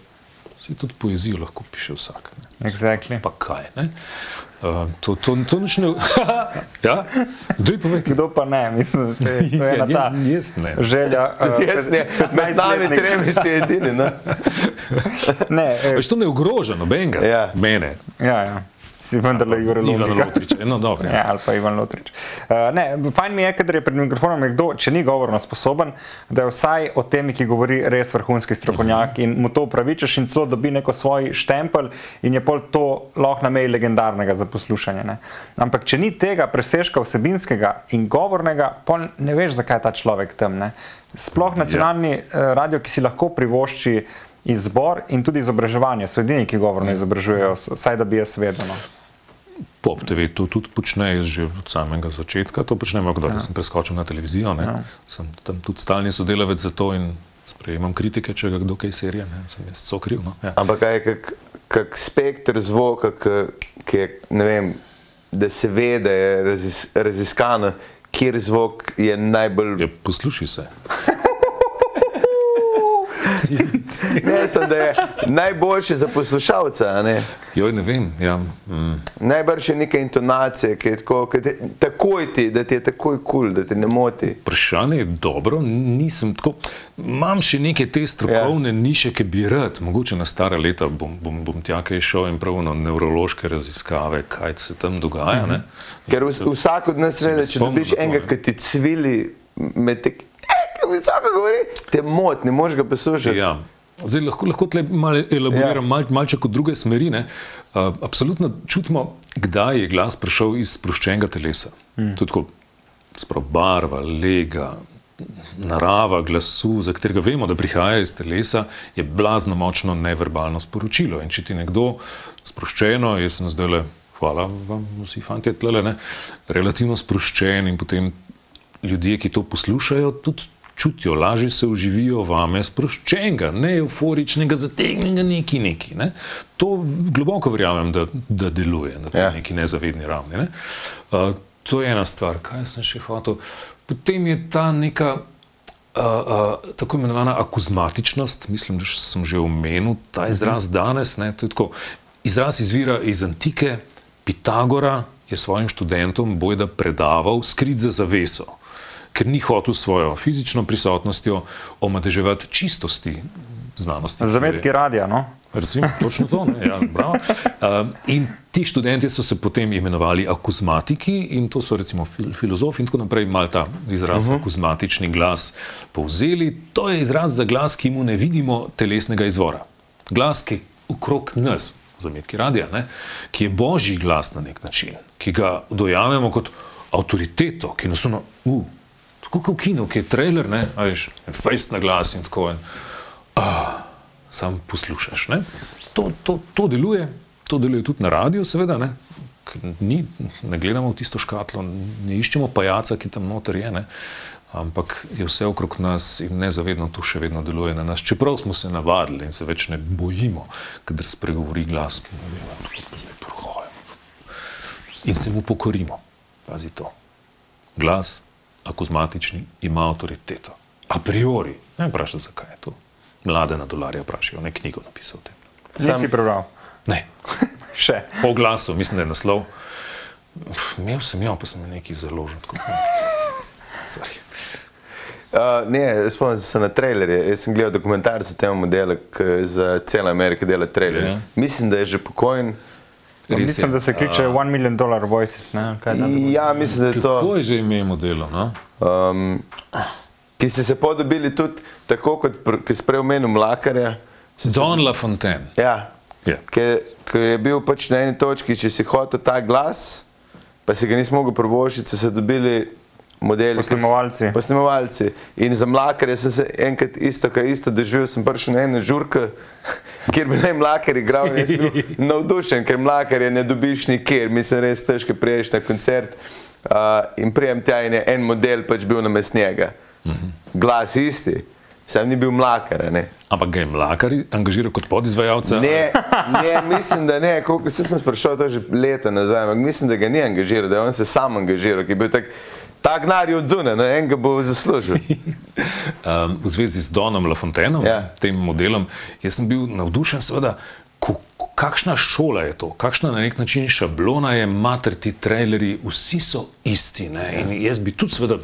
si tudi poezijo lahko piše vsak. Ne. Exactly. Pa kaj? Ne? Uh, to, to, to nič ne. ja? Kdo povedal? Kdo pa ne, mislim, da se, to je ena ta Ja, jaz ne. želja. eh, Jaz ne, med nami 15-letnik. tremi si edini. Ne? Ne, eh, Veš, to ne ogroža nobenega. Ja. Mene. ja, ja. Si vendarle Jure Ivan Londriga. Lotrič. No, dobro. Ja, ali pa Ivan Lotrič. Uh, ne, fajn mi je, ker je pred mikrofonom nekdo, če ni govorno sposoben, da je vsaj o temi, ki govori, res vrhunski strokovnjak in mu to upravičaš in celo dobi neko svoj štempelj in je pol to lahko na meji legendarnega za poslušanje. Ne. Ampak če ni tega presežka vsebinskega in govornega, pol ne veš, zakaj je ta človek tam. Ne. Sploh nacionalni ja. radio, ki si lahko privošči izbor in tudi izobraževanje, so edini, ki govorno izobražujejo, vsaj da bi jaz vedel. Pop TV to tudi počne že od samega začetka. To počnemo, kdo ja. sem preskočil na televizijo. Ja. Sem tam tudi stalni sodelavec za to in sprejemam kritike, če ga kdo kaj serije. Ne. Sem jaz so kriv. No. Ja. Ampak kaj je kak, kak spektr zvoka, ki, ki je, ne vem, da se ve, da je razis, raziskano, kjer zvok je najbolj. Ja, poslušaj se. Ne, sem, da je najboljši za poslušalca. Ne? Joj, ne vem. Ja. Mm. Najbrž je neka intonacija, ki je tako, ki te, takoj ti, da ti je takoj kul, cool, da te ne moti. Vprašanje je dobro, nisem tako. Imam še neke te strokovne ja. niše, ki bi rad, mogoče na stara leta bom, bom, bom tja kaj šel in prav na nevrološke raziskave, kaj se tam dogaja. Ne? Ker vs, vsak od nas ve, da če dobiš enega, ne. ki ti cvili med tek. Eh, visoko govori, te moti, ne moreš ga poslušati. Ja. Zdaj, lahko lahko tle malo elaboriram, Ja. mal, malce kot druge smeri. ne. Uh, absolutno čutimo, kdaj je glas prišel iz sproščenega telesa. Mm. Tudi tako, sprav barva, lega, narava glasu, za katerega vemo, da prihaja iz telesa, je blazno močno neverbalno sporočilo. In če ti nekdo sproščeno, jaz sem zdaj le, hvala vam, vsi fanti, tle, ne, relativno sproščen in potem ljudje, ki to poslušajo, tudi čutijo, lažje se uživijo vame sproščenega, ne euforičnega, zategnjenega neki neki. Ne. To globoko verjamem, da, da deluje na Ja. neki nezavedni ravni. Ne. Uh, to je ena stvar, kaj sem še hotel. Potem je ta neka. Uh, uh, tako imenovana akuzmatičnost, mislim, da sem že omenil ta izraz danes. Ne, tako, izraz izvira iz antike, Pitagora je svojim študentom bojda predaval skrit za zaveso, ker ni hotel svojo fizično prisotnostjo omadeževati čistosti znanosti. Zametki radia. No? Recimo, točno to. Ne, ja, bravo. in ti študenti so se potem imenovali akuzmatiki, in to so recimo fil filozofi in tako naprej, malo ta izraz uh -huh. akuzmatični glas povzeli. To je izraz za glas, ki mu ne vidimo telesnega izvora. Glas, ki je okrog nas, zametki radia, ne, ki je božji glas na nek način, ki ga dojamemo kot avtoriteto, ki nas ono, uh, tako kot v kinu, ki je trailer, ne, veš, fejst na glas in tako. In, sam poslušaš. To, to, to deluje, to deluje tudi na radiju, seveda. Ne? Ni, ne gledamo v tisto škatlo, ne iščemo pajaca, ki tam noter je, ne? ampak je vse okrog nas in nezavedno to še vedno deluje na nas. Čeprav smo se navadili in se več ne bojimo, kadar spregovori glas, ki ne vemo, kako zdaj prohajamo. In se mu pokorimo. Pazi to. Glas, akuzmatični, ima avtoriteto. A priori, ne vprašaj, zakaj je to. Mlade na dolarje vprašajo, ne knjigo napisal o tem. Sam... Nisi prebral. Ne, Še. po glasu, mislim, da je naslov. Imel sem jo, pa sem nekaj založil. tako. Sorry. Uh, ne, spomnim se na trailerje. Jaz sem gledal dokumentarce o tem modelu, ki za celo Ameriko dela trailerje. Ja. Mislim, da je že pokojn. Mislim, da se kliče One Million Dollar Voices. Ne? Kaj to? Ja, mislim, da je to. Kako je že ime modelo? No? Um, ki ste se podobili tudi tako, kot pr- ki ste prej omenili Mlakarja. Don LaFontaine. Ja, Ja. ki, ki je bil pač na eni točki, če si hotel ta glas, pa si ga nisi mogel prvošiti, so se dobili modeli. Posnemovalci. Posnemovalci. In za mlakarje sem se enkrat isto, kaj isto doživel, sem prišel na eno žurko, kjer bi naj mlakar igral in jaz bil navdušen, ker mlakarje ne dobiš nikjer, mislim, res težko priješ na koncert. Uh, in prijem tja in je en model pač bil namest njega. Glas isti, sam ni bil mlakar, ne. Ampak ga je mlakar angažiral kot podizvajalca. Ne, ne, mislim, da ne. Koliko, se sem sprašal to že leta nazaj, ampak mislim, da ga ni angažiral, da je on se sam angažiral, ki je bil tak, ta gnar je od zunaj, no, en ga bo zaslužil. um, v zvezi z Donom LaFontaineom, Ja. tem modelom, jaz sem bil navdušen, seveda, kakšna šola je to, kakšna na nek način šablona je, mater ti traileri, vsi so isti. Ne? In jaz bi tudi, seveda,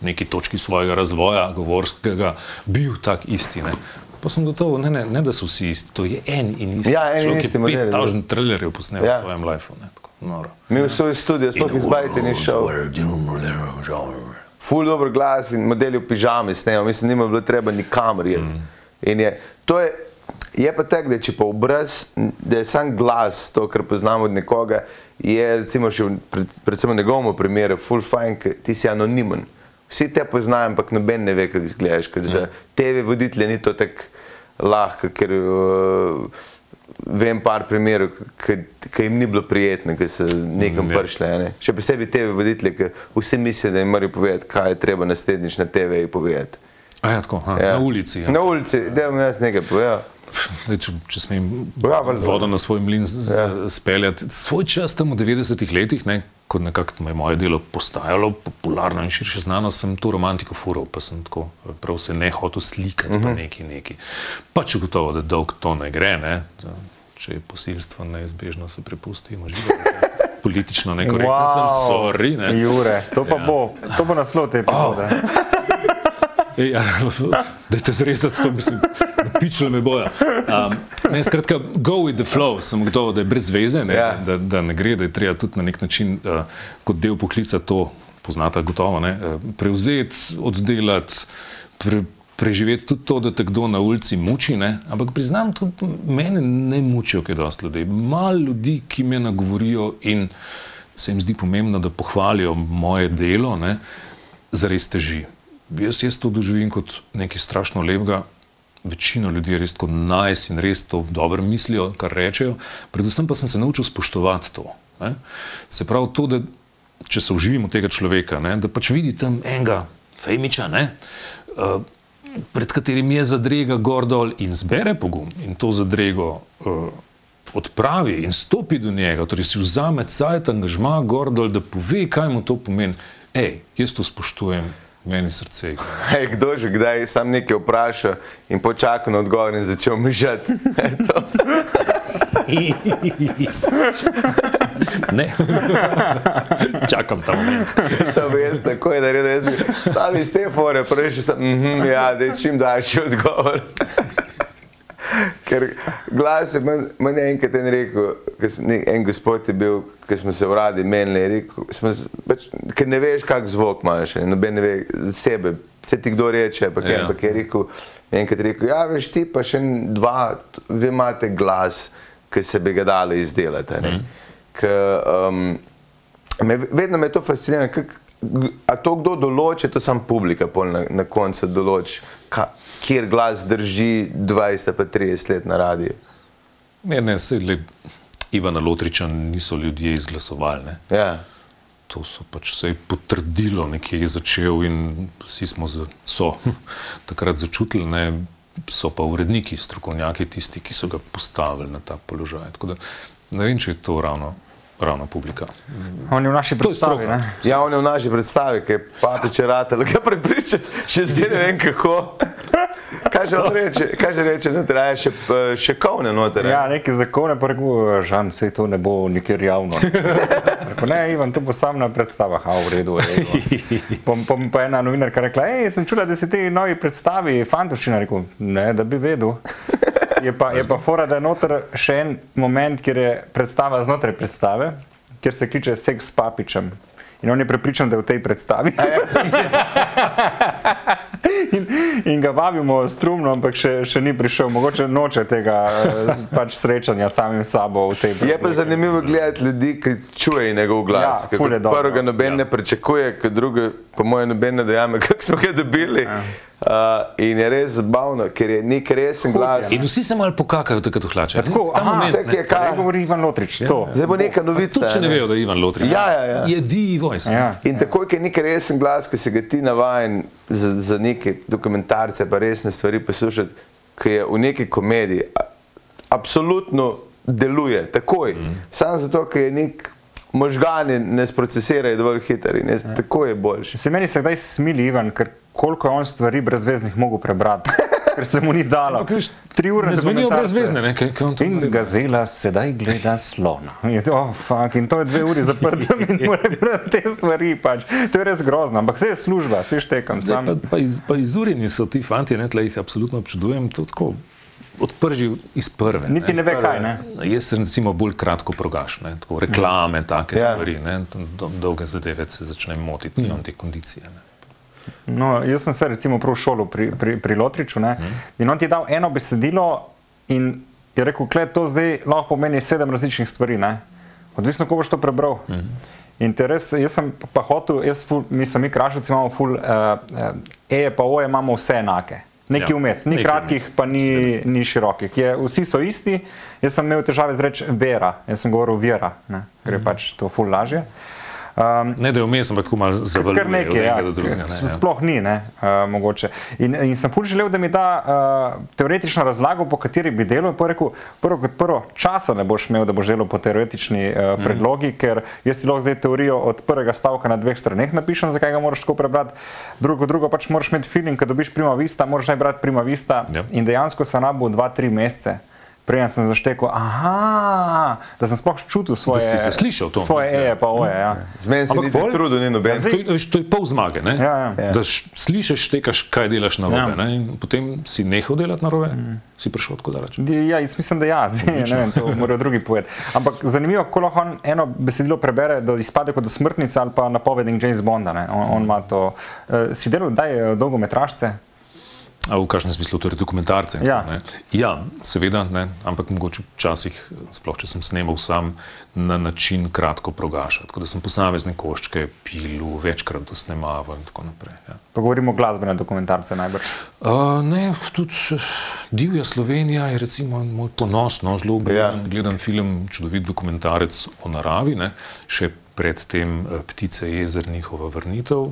v neki točki svojega razvoja, govorskega, bil tak isti. Ne? Pa sem gotovo, ne, ne, ne, da so vsi isti, to je en in isti. Ja, en in isti je model, ja. 5000 trailerjev posnel Ja. v svojem lifeu. Noro. Mi v svoj studio, sploh iz bajte ni šel. Ful dobro glas in modeli v pižami snemal, mislim, nima bilo treba nikamor iti. In Je, to je, je pa tako, da če pa obraz, da je sam glas, to, kar poznamo od nekoga, je recimo še pred, predvsem v njegovem primeru, full fine, ker ti si anonimen. Vsi te poznajo, ampak noben ne ve, kako izgledaš, ker za TV voditelje ni to tako lahko, ker uh, vem par primerov, ki jim ni bilo prijetno, ki so nekam Ja. prišli. Ne? Še posebej TV voditelji, ki vsi mislijo, da jim morajo povedati, kaj je treba naslednjič na TV povedati. A ja, tako, ha, Ja. na ulici. Ja. Na ulici, da jim jaz nekaj povem. Zdaj, če, če smem Bravo, vodo na svoj mlin z- Ja. speljati. Svoj čas tam v 90-ih letih, ne, ko nekako je moje delo postajalo popularno in širše znano, sem to romantiko fural, pa sem tako prav se ne hotel slikati, uh -huh. pa neki neki. Pač ugotovo, da dolg to ne gre, ne. če je posilstvo neizbežno, se prepustimo živeti. Politično nekorekten wow. sem, sorry. Ne. Jure, to pa Ja. ja. bo, to bo naslov te epizode. Oh. Ej, Ja, Dajte zrezati to, mislim, pičle me boja. Um, ne, skratka, go with the flow, sem gotovo, da je brez veze, ne, Ja. da, da ne gre, da je treba tudi na nek način uh, kot del poklica to, poznata gotovo, ne, uh, prevzeti, oddelati, pre, preživeti tudi to, da te kdo na ulici muči, ne, ampak priznam, tudi mene ne mučijo kaj dosti ljudi. Malo ljudi, ki me nagovorijo in se jim zdi pomembno, da pohvalijo moje delo, ne, zares teži. Jaz, jaz to doživim kot nekaj strašno lepega. Večina ljudi je res tako najs in res to dobro mislijo, kar rečejo. Predvsem pa sem se naučil spoštovati to. Ne? Se pravi, to, da če se uživim v tega človeka, ne? da pač vidi tam enega fejmiča, ne? uh, pred katerim je zadrega gor dol in zbere pogum in to zadrego uh, odpravi in stopi do njega, torej si vzame cajt angažma gor dol, da pove, kaj mu to pomeni. Ej, jaz to spoštujem, meni srce. Hej, kdo že kdaj sam nekaj vpraša in počaka na odgovor in začel mižati. Ne, čakam ta moment. To bi jaz takoj naredil, jaz bi sam iz te fore prejšel, sem, mm, ja, da je čim daljši odgovor. Ker glas je meni je enkrat en rekel, ne- en gospod je bil, ki smo se v radi menili, rekel, smo, pač, ker ne veš, kak zvok imaš, noben ne ve sebe, vse ti kdo reče, ampak, Ja. ja. ampak je rekel, enkrat rekel, ja, veš ti pa še dva, vi imate glas, ki se bi ga dalo izdelati. Mhm. K, um, me, vedno me je to fasciniralo, a to kdo določi, to sam publika pol na, na koncu določi, ka, kjer glas drži 20 pa 30 let na radiju. Ne, ne, se le Ivana Lotriča niso ljudje izglasovali. Ne. Ja. To so pač se je potrdilo, nekje je začel in vsi smo za, so, takrat začutili, ne, so pa uredniki, strokovnjaki, tisti, ki so ga postavili na ta položaj. Tako da ne vem, če je to ravno, ravno publika. On je v naši predstavi. Ja, on je v naši predstavi, ki je papiče ratel, ga prepričati, še zdaj ne vem kako. Kaj že reče, kaj že reče, da traja še, še kovne noter. ne? Ja, neki zakone pa rekel, žan, se to ne bo nikjer javno. Rekel, ne, Ivan, to bo sam na predstavah, a v redu. Pa, pa, pa ena novinarka rekla, hej, sem čula, da si ti novi predstavi, fantoščina, rekel, ne, da bi vedel. Je pa, je pa fora, da je noter še en moment, kjer je predstava znotraj predstave, kjer se kliče seks s papičem. In on je prepričan, da je v tej predstavi. in, in ga vabimo strumno, ampak še, še ni prišel, mogoče noče tega eh, pač srečanja samim sabo v tej Je pa zanimivo gledati ljudi, ki čujejo njegov glas. Ja, dobro. Prvega noben ja. ne pričakuje, kot druge, po mojem, noben ne dojame, kako smo ga dobili. Ja. Uh, in je res zabavno, ker je nek resen glas. In vsi se malo pokakajo, tako da hlače. Tako, Ta aha, moment, tak je kaj. Kaj govori Ivan Lotrič? Ja, Zdaj bo neka novica. Tudi če ne ne. vejo, da je Ivan Lotrič. Ja, ja, ja. Je The Voice. Ja. In takoj, ko je nek resen glas, ki se ga ti navajen za, za neke dokumentarce, pa resne stvari poslušati, ki je v neki komediji, absolutno deluje takoj. Mm. Samo zato, ker je nek možgani ne sprocesirajo dovolj hitro in jaz, ja. tako je boljši. Se meni se kdaj smili Ivan, ker koliko je on stvari brezveznih mogel prebrati, ker se mu ni dalo. Ampak, veš, Tri ure Ne zvenijo brezvezne, ne, kaj, kaj on to In naredi. gazela sedaj gleda slona. Je to, oh, fuck, in to je dve uri zaprto in mora gledati te stvari. Pač. To je res grozno, ampak vse je služba, vse štekam. Zdaj, pa, pa, iz, pa izurjeni so ti fanti, ne, tle jih absolutno občudujem, to tako odprži iz prve. Niti ne ve kaj. Ne? Jaz sem recimo bolj kratko progaš, ne, tako reklame, take Ja. ja. stvari, ne, do, dolge zadeve se začne motiti, nimam te kondicije. Ne. No, jaz sem se recimo prav šolo pri, pri, pri Lotriču ne? in on ti je dal eno besedilo in je rekel, da to zdaj lahko pomeni sedem različnih stvari. Ne? Odvisno, ko boš to prebral. In te res, jaz sem pa hotel, jaz ful, mi smo mi krašalci, imamo ful, uh, uh, E pa O imamo vse enake. Neki Ja, vmes, ni nekaj kratkih, vmes, pa ni, ni širokih. Je, vsi so isti, jaz sem imel težave z reči vera, jaz sem govoril vera, ne? ker je pač to ful lažje. Um, ne, da je vmes, ampak tako malo zavaluje Kar nekaj, ja, do drugega. Ne, ja. sploh ni, ne, uh, mogoče. In, in sem ful želel, da mi da uh, teoretično razlago, po kateri bi delal. Pa rekel, prvo kot prvo, časa ne boš imel, da boš delal po teoretični uh, predlogi, mm. ker jaz ti lahko zdaj teorijo od prvega stavka na dveh straneh napišem, zakaj ga moraš tako prebrati. Drugo, drugo pač moraš imeti feeling, ko dobiš prima vista, moraš naj brati prima vista. Ja. In dejansko sem rabil dva, tri mesece. Preden sem zaštekel, aha, da sem sploh čutil svoje, si se slišal to. svoje eje, pa oje. Ja. Z meni se niti bolj- trudu ni noben. To, je- veš, to je pol zmage, ne? Ja, ja. da š, slišiš, štekaš, kaj delaš na robe. Ja. Ja. Potem si nehal delati na robe, mm. si prišel tako daleč. Ja, jaz mislim, da ja, zdaj, ne vem, to morajo drugi povedati. Ampak zanimivo, ko lahko on eno besedilo prebere, da izpade kot smrtnica ali pa napovednik James Bonda. ne. On, on ima to. Uh, si delal, da je dolgometražce? A v kakšnem smislu, torej dokumentarce? Ja. ne? ja, seveda, ne, ampak mogoče včasih, sploh če sem snemal sam, na način kratko progašal. Tako da sem posamezne koščke pil, večkrat to snemaval in tako naprej. Ja. Pa govorimo glasbene dokumentarce najbrž. Uh, ne, tudi Divja Slovenija je recimo moj ponos, no, zelo gledam, ja. gledam film, čudovit dokumentarec o naravi, ne, še predtem eh, Ptice jezer, njihova vrnitev,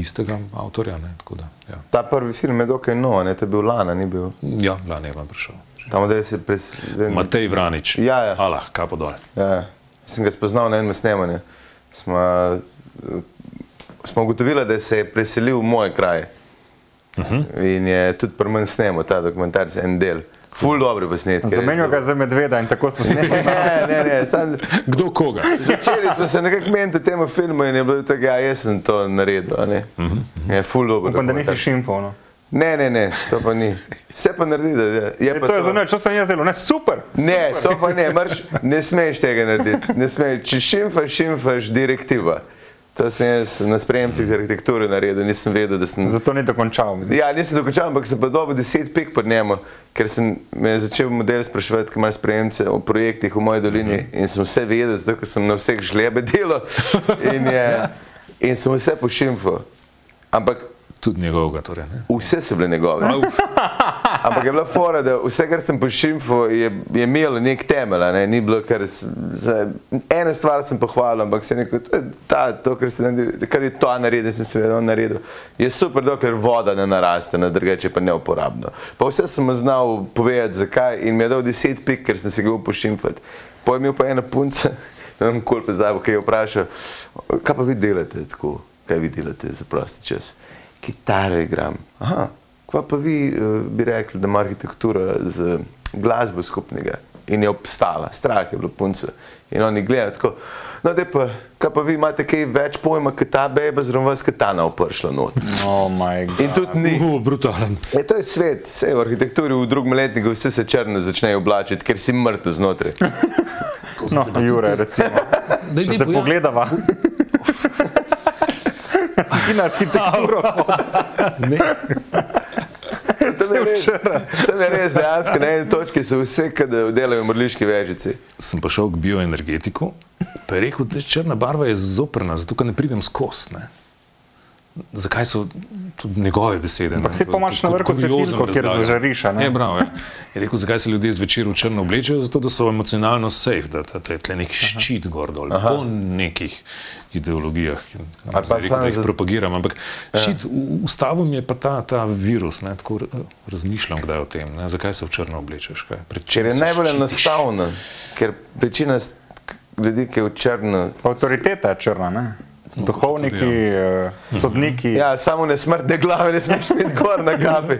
istega avtorja. Ne, da, ja. Ta prvi film je dokaj nov, ne, to je bil lana, ni bil. ja, lani je vam prišel. Tam, da se pres... Matej Vranič, Ja, ja. Allah, kapo dol. Ja, sem ga spoznal na enem snemanju. Eh, smo ugotovili, da se je preselil v moj kraj. Uh Mhm. -huh. In je tudi pri meni snemal ta dokumentarc, en del. Ful dobro posnet. ker je Zamenjal ga za medveda in tako smo snimali. dobro. Ne, ne, ne. Sam, Kdo koga? začeli smo se nekako meniti v tem filmu in je bilo tako, ja, jaz sem to naredil. a Ne? Uh -huh. Je ful dobro. Upam, da nisi šimfal. No. Ne, ne, ne, to pa ni. Vse pa naredi, da je. je E, pa to je za nič, to sem jaz delal, ne super. Ne, to pa ne, marš, ne smeš tega narediti. Ne smeš. Če šimfaš, šimfaš direktiva. To sem jaz na spremcih z arhitekturo naredil, nisem vedel, da sem. Zato ni dokončal. Ja, nisem dokončal, ampak sem pa dobil deset pik pod njemu, ker sem začel model spraševati, kaj imaš spremce o projektih v moji dolini mm -hmm. in sem vse vedel, zato ker sem na vseh žlebe delal in, je, in sem vse pošimfal. Ampak Tudi njegovega. Torej, ne. vse so bile njegove. Ampak je bila fora, da vse, kar sem pošimfal, je, je imelo nek temelj. Ne? Ni bilo kar. Za, eno stvar sem pohvalil, ampak se neko, ta, to kar, se, kar je to naredil, sem seveda naredil. Je super, dokler voda ne naraste, na drugače pa neuporabno. Pa vse sem znal povedati, zakaj in mi je dal deset pik, ker sem se ga upošimfati. Pojem je pa ena punca, ne vem, koliko pozabil, ki je vprašal, kaj pa vi delate tako, kaj vi delate za prosti čas. Kitare igram. Aha, kva pa vi uh, bi rekli, da ima arhitektura z glasbo skupnega in je obstala, strah je bilo punce. In oni gledajo tako, no, da pa, kaj pa vi imate kaj več pojma, kot ta beba, zraven vas, kot ta naopršla not. Oh my god. In tudi ni. Uh, brutalen. E, to je svet, vse v arhitekturi v drugem letniku, vse se črno začnejo oblačiti, ker si mrtev znotraj. No, Jure, recimo. Daj, te pojavi. pogledava. Ti na arhitekturo. Ne, Tam je res, tam je res dejansko na eni točki so vse, ki delajo mrliški vežici. sem pa šel k bioenergetiku, pa je rekel, da je črna barva je zoprna, zato ker ne pridem skozi. ne. Zakaj so tudi njegove besede? Ampak saj pa imaš na vrhu svetilko, kjer zažariš, ne? Ne, prav, ja. je rekel, zakaj se ljudje zvečer v črno oblečejo, zato da so emocionalno safe, da, da, da je tle nek ščit gor dol, po nekih ideologijah, ki Ali pa samo jih za- propagiram. Ampak ščit, v- ustavil mi je pa ta, ta virus, ne, tako eh, razmišljam kdaj o tem, ne, zakaj se v črno oblečeš. Kaj, Ker je se najbolj ščitiš? enostavno, ker večina ljudi, ki je v črno. Avtoriteta je črna, ne? Duhovniki, eh, sodniki. Ja, samo ne smrtne glave, ne smeš imeti gor na kapi.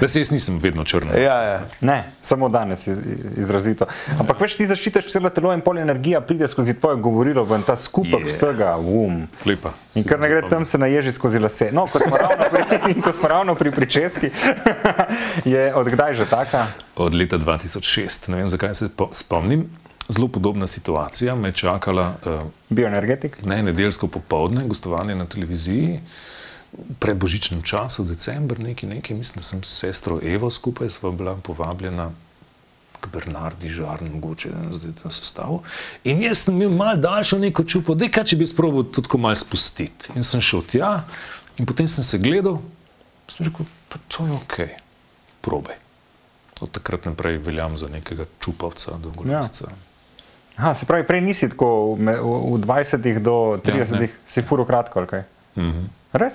Da se jaz nisem vedno črn. Ja, ja. Ne, samo danes iz, izrazito. Ampak veš, ti zaščitiš celo telo in pol energija pride skozi tvoje govorilo, v ta skupek Je. yeah. vsega, um. Lepa. In kar ne gre tam, se naježi skozi lase. No, ko smo ravno pri, ko smo ravno pri pričeski, je odkdaj že taka? Od leta 2006, ne vem zakaj se po- spomnim, zelo podobna situacija me je čakala uh, Bioenergetik? ne nedeljsko popovdne, gostovanje na televiziji. Pred božičnim časom, decembr, nekaj, nekaj, mislim, da sem s sestro Evo skupaj sva bila povabljena k Bernardi Žarn, mogoče zdaj na sestavu. In jaz sem imel malo daljšo neko čupo, da kaj če bi sprobil tudi ko malo spustiti. In sem šel tja in potem sem se gledal, sem rekel, pa to je ok, probaj. Od takrat naprej veljam za nekega čupavca, dolgolasca. Ja. Aha, se pravi, prej nisi tako v, v 20 do 30 ne. ja, si furo kratko, ali kaj? Mm -hmm. Res?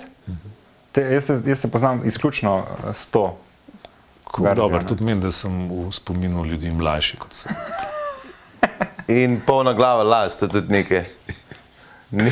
Te, jaz, se, jaz se poznam izključno eh, s to. Dobro, tudi meni, da sem v spominu ljudi mlajši kot sem. In polna glava las, to tudi nekaj. Ni.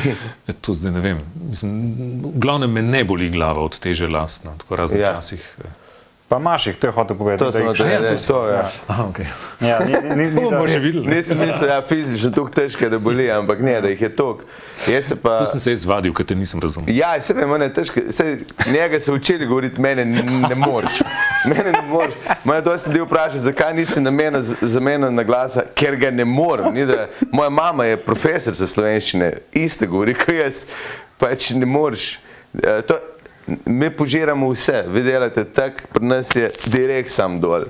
E, To zdaj ne vem. Mislim, v glavnem me ne boli glava od teže lastno, tako razno Ja. včasih. eh. Pa imaš jih, to je hotel povedati. To da sem jih- hotel ja, to reči, si- to je. Aha, okay. Ja, ni, ni, ni, ni, To bomo da- še videli. ne. Nisem mislil, da je fizično tako težko, da boli, ampak ne, da jih je toliko. Jaz se pa. To sem se jaz vadil, ker te nisem razumel. Ja, se vem, ne težko. Sej, njega so učili govoriti, mene n- ne moreš. Mene ne moreš. Mene to sem bil vprašal, zakaj nisi namenil zamenjal na glasa, ker ga ne morem. Ni, da, moja mama je profesor za slovenščine, iste govori kot jaz, pač ne moreš. Eh, To, mi požiramo vse, vi delate tako, pri nas je direkt sam dol.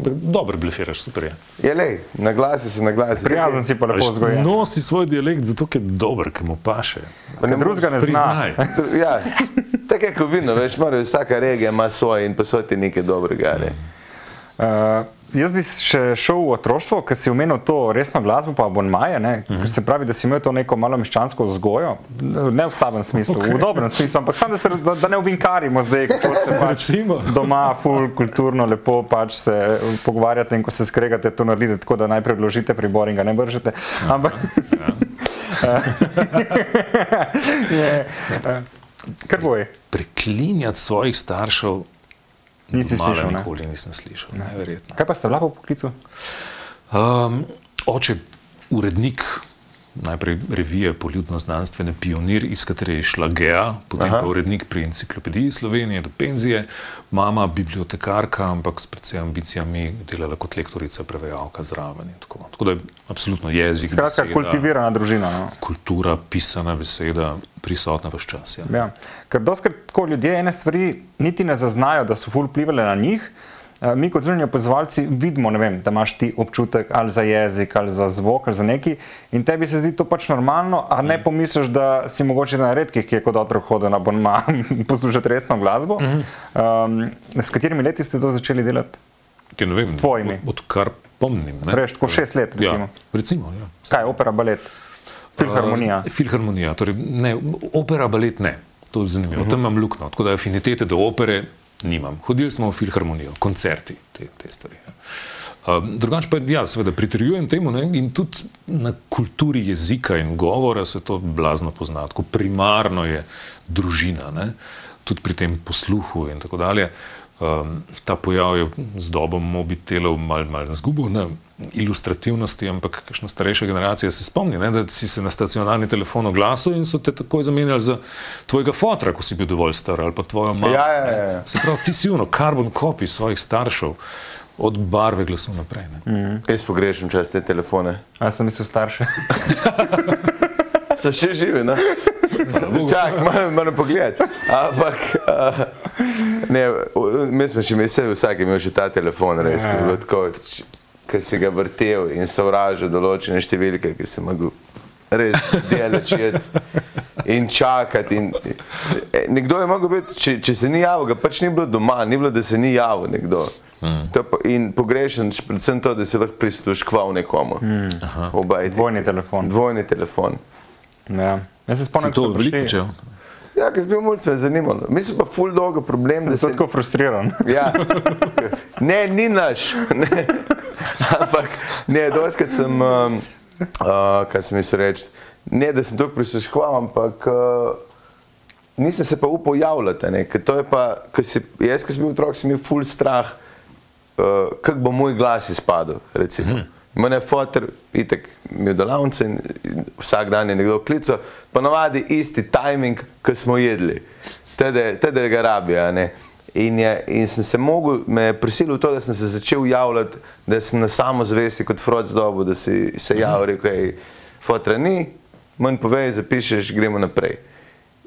Ampak Dobro blefiraš, super je. Je le, na glasi se na glasi. Prijazen si pa lepo vzgojen. Nosi svoj dialekt zato, ker je dober, ker mu paše. Pa ne drugega ne zna. Priznaj. Ja, tako je kot vino, veš, mora, vsaka regija ima svoje in pa so ti nekaj dobrega. Ne? Uh, jaz bi še šel v otroštvo, ker si omenil to resno glasbo, pa abonmaje, ne? Mhm. ker se pravi, da si imel to neko malo meščansko vzgojo, ne v slabem smislu, okay. v dobrem smislu, ampak samo da, se, da, da ne ovinkarimo zdaj, kako se pač doma, ful, kulturno, lepo pač se pogovarjate in ko se skregate, to naredite tako, da najprej vložite pribor in ga ne vržete. Ampak. je, eh, Kar boj. Preklinjati svojih staršev Nisi domala slišal, ne? nikoli nisem slišal. Neverjetno. Kaj pa ste bila po poklicu? Um, oče, urednik najprej revije Poljudno-znanstvene pionir, iz katere je šla Gea, potem Aha. pa urednik pri enciklopediji Slovenije do penzije, mama bibliotekarka, ampak s predvsem ambicijami delala kot lektorica, prevajalka zraven. Tako. tako da je absolutno jezik, Skratka, beseda, kultivirana družina. No? kultura, pisana beseda prisotna vse čas. Ja. Ja. Ker doskrat tako ljudje ene stvari niti ne zaznajo, da so ful vplivali na njih. Eh, Mi kot zunanji opazovalci vidimo, vem, da imaš ti občutek ali za jezik, ali za zvok, ali za neki in tebi se zdi to pač normalno, a ne pomisliš, da si mogoče na redkih, ki je kot otrok hodil na bonma poslušati resno glasbo. Um, s katerimi leti ste to začeli delati? Ne vem, Tvojimi. od, odkar pomnim. Reš, tako šest let, recimo. Ja, recimo ja. Kaj, opera, balet, filharmonija. Uh, filharmonija, torej ne, opera, balet ne. To je zanimivo. Uh -huh. Tam imam luknjo, tako da afinitete do opere nimam. Hodili smo v filharmonijo, koncerti, te, te stvari. ja. Uh, drugače pa, ja, seveda, pritrjujem temu ne, in tudi na kulturi jezika in govora se to blazno pozna. Tako primarno je družina, ne, tudi pri tem posluhu in tako dalje. Um, ta pojav je z dobom mobitelov malo mal zgubil na ilustrativnosti, ampak kakšna starejša generacija se spomni, ne, da si se na stacionarni telefon oglasil in so te takoj zamenjali za tvojega fotra, ko si bil dovolj star ali pa tvojo mamo. Ja, ja, ja. ne. Se pravi, ti si uno, karbon kopij svojih staršev, od barve glasu naprej. Ne. Mhm. Jaz pogrešam čas te telefone. Jaz sem mislil starše. So še živi, ne? Čak, moram, moram pogledati. Ampak, uh, ne, mi smo še imeli, vsak je imel še ta telefon, res, ki je bilo tako, ki si ga vrtel in sovražil določene številke, ki si mogel res delati in čakati. In, e, nekdo je mogel biti, če, če se ni javil, ga pač ni bilo doma, ni bilo, da se ni javil nekdo. To pa- In pogrešen, predvsem to, da si lahko prisluškval nekomu. Obaj. Dvojni telefon. Dvojni telefon. Ja. Jaz se spomnim, to ko so veliko počel? Ja, ker sem bil mulj, me je zanimalo. Mislim pa ful dolgo problem, da Zato se... tako frustriran. Ja. Ne, ni naš. Ne. Ampak, ne, doskrat sem, um, uh, kaj sem mislil reči, ne, da sem to prisluškoval, ampak uh, nisem se pa upal javljati, ne, ker to je pa, ker si, jaz, ki sem bil otrok, sem imel ful strah, uh, kako bo moj glas izpadel, recimo. Hmm. Mene je fotor, itek, imel delavnice in, vsak dan je nekdo klical, pa navadi isti timing, ki smo jedli, tede ga rabijo. In, je, in sem se mogel, me je prisilil to, da sem se začel javljati, da sem na samozvesti kot Freud dobu, da si se javil, rekel, hej, fotra ni, manj povej, zapišeš, gremo naprej.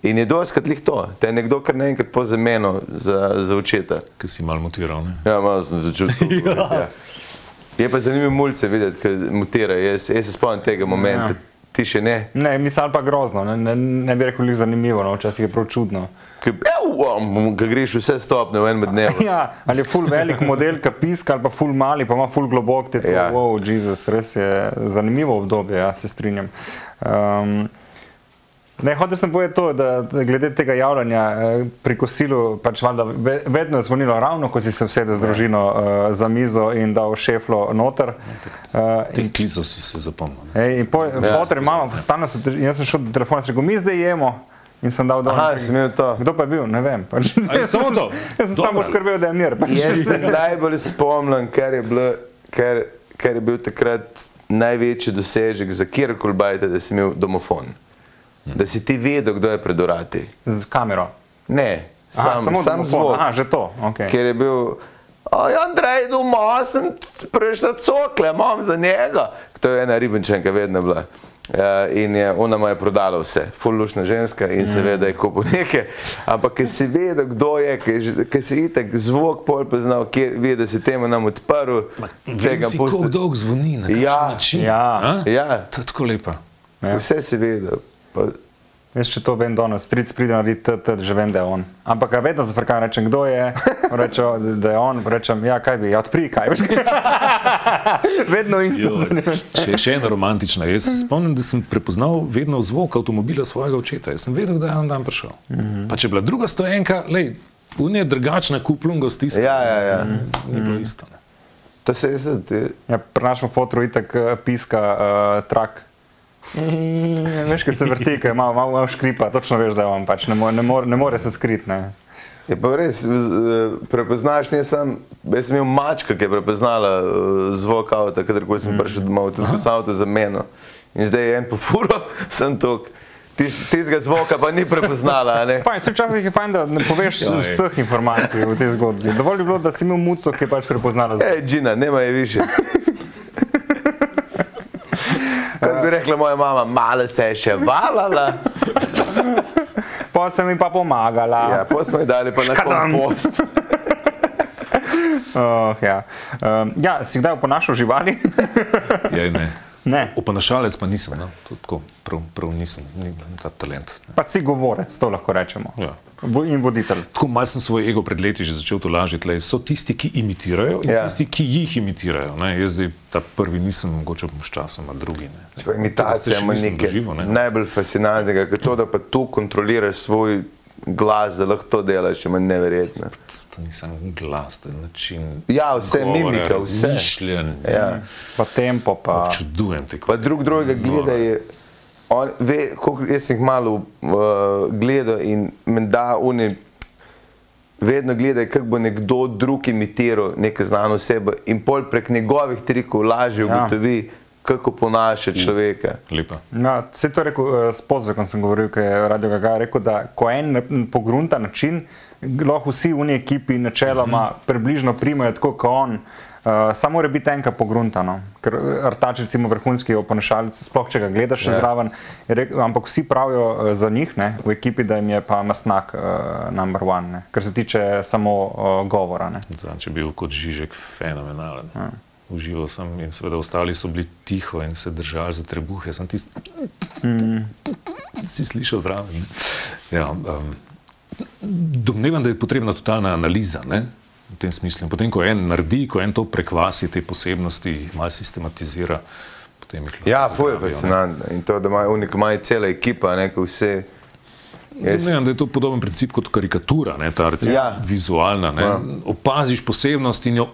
In je doskrat lih to, da je nekdo kar naenkrat po zameno za, za očeta. Ki si mal motiral. Ne? Ja, malo sem začutil. ja. Je pa zanimivo mulce videti, ki mutira. Jaz, jaz se spomnim tega momenta, Ja. ti še ne. Ne, mislim pa grozno, ne, ne, ne bi rekel, da je zanimivo, no, včasih je prav čudno. Ki greš vse stopne v enem dnevu. Ja, ali je full velik model, ki piska, ali pa full mali, pa ima full globok, te Ja. ja. wow, Jezus, res je zanimivo obdobje, ja se strinjam. Um, Ne, hotel sem povedati to, da, da glede tega javljanja eh, pri kosilu, pač valjda ve, vedno je zvonilo ravno, ko si se usedel z družino uh, za mizo in dal šeflo noter. Uh, Teh klicev si se zapomnil. Ej, in po, ja, fotor in mama, stalno so, te- jaz sem šel do telefona in sem rekel, mi zdaj jemo. In sem dal dol. Aha, si imel to. Kdo pa je bil, ne vem. Pač. A je samo to? Jaz sem samo skrbel, da je mir. Pač. Jaz se najbolj spomnim, ker je, bilo, ker, ker je bil takrat največji dosežek za kjerkoli bajte, da si imel domofon. Da si ti vedel, kdo je pred urati. Z kamero. Ne, Aha, sam, samo sam zvok. Aha, že to. Okay. Ker je bil, Andrej, doma sem prišel cokle, imam za njega. To je ena ribenčanka, vedno bila. Uh, in je, ona mu je prodala vse, fullušna ženska in seveda je kupil nekaj. Ampak, ker si vedel, kdo je, ker si itek zvok pol poznal, kjer vidi, da si temu nam odprl, Vem si, kako dolgo zvoni, na Ja, način. ja. A? Ja, To je tako lepa. Ja. vse si vedel. Pa, Jaz še to vem danes, stric pride narediti, t, t, že vem, da je on. Ampak vedno zafrkam, rečem, kdo je, rečem, da je on, rečem, ja, kaj bi, ja, odpri kaj. vedno isto. Še, še ena romantična. Jaz se spomnim, da sem prepoznal vedno zvok avtomobila svojega očeta. Jaz sem vedel, da je on dan prišel. Pa če je bila druga stojenka, lej, unija drugačna, kuplunga stiska. ja, ja, ja. Ni bilo isto. Ne. To se je zdaj. Ja, pri našem fotru itak eh, piska uh, trak. Mm, veš, kaj se vrti, kaj ima malo, malo škripa, točno veš, da je on pač, ne more, ne more, ne more se skriti. ne. Je pa res, prepoznaš, ne sam, jaz sem imel mačka, ki je prepoznala eh, zvok avta, kadarkoli sem prišel domov, tudi ko sem avto za meno. In zdaj je en po furo, sem tok. Tistega zvoka pa ni prepoznala, včasih je fajn, da ne poveš vseh informacij v tej zgodbi. Dovolj je bilo, da si imel muco, ki je pač prepoznala. zvok. Ej, Džina, nema je više. Kot bi rekla moja mama, malo se je še valala. Pa sem jim pa pomagala. Ja, pa smo jo dali pa na kompost. Uh, ja. Um, ja, si kdaj oponašal živali? Ja, ne. Ne. Opanašalec pa nisem, no. to tako prav, prav nisem, ni ta talent. Pa si govorec, to lahko rečemo. Ja. In voditelj. Tako malo sem svoj ego pred leti že začel tolažiti. Lej, so tisti, ki imitirajo in Ja. tisti, ki jih imitirajo. Ne. Jaz zdaj ta prvi nisem, mogoče bom s časom, a drugi ne. Imitacija ima nisem nekaj ne. najbolj fascinantnega, ker to, da pa tu kontroliraš svoj glas, da lahko to delaš, je meni neverjetno. To nisem glas, to je način. Ja, vse govora, mimika, vse. Razmišljanje. Ja. Pa tempo, pa Čudujem te. Pa drug drugega gleda je. On, ve, koliko, jaz sem jih malo uh, gledal in menda oni vedno gledajo, kako bo nekdo drug imitiral neko znano osebo in pol prek njegovih trikov lažje Ja. Kako ponaša človeka. Lepa. No, vse to je rekel uh, Spozor, ko sem govoril, ki je Radio Gaga rekel, da ko en pogrunta način, lahko vsi v neki ekipi načeloma približno primajo tako kot on. Uh, samo mora biti enka pogruntano, ker eh, Artač, recimo vrhunski oponašalec, sploh če ga gledaš še Ja. zraven, rekel, ampak vsi pravijo uh, za njih ne, v ekipi, da jim je pa masnak uh, number one, ne, kar se tiče samo uh, govora. Ne. Zadnjič je bil kot Žižek fenomenalen. Užival sem in seveda ostali so bili tiho in se držali za trebuhe. Sem tisti, si slišal zraven. ne. Ja, um, domnevam, da je potrebna totalna analiza. Ne? V tem smislu. In potem, ko en naredi, ko en to prekvasi, te posebnosti, malo sistematizira, potem jih lahko Ja, fuj je ne. fascinantno. In to, da ima unik, ima cela ekipa, ne, ko vse. Jaz, Domnevam, da je to podoben princip kot karikatura, ne, ta recimo. Ja. vizualna. Ne. Ja. Opaziš posebnost in jo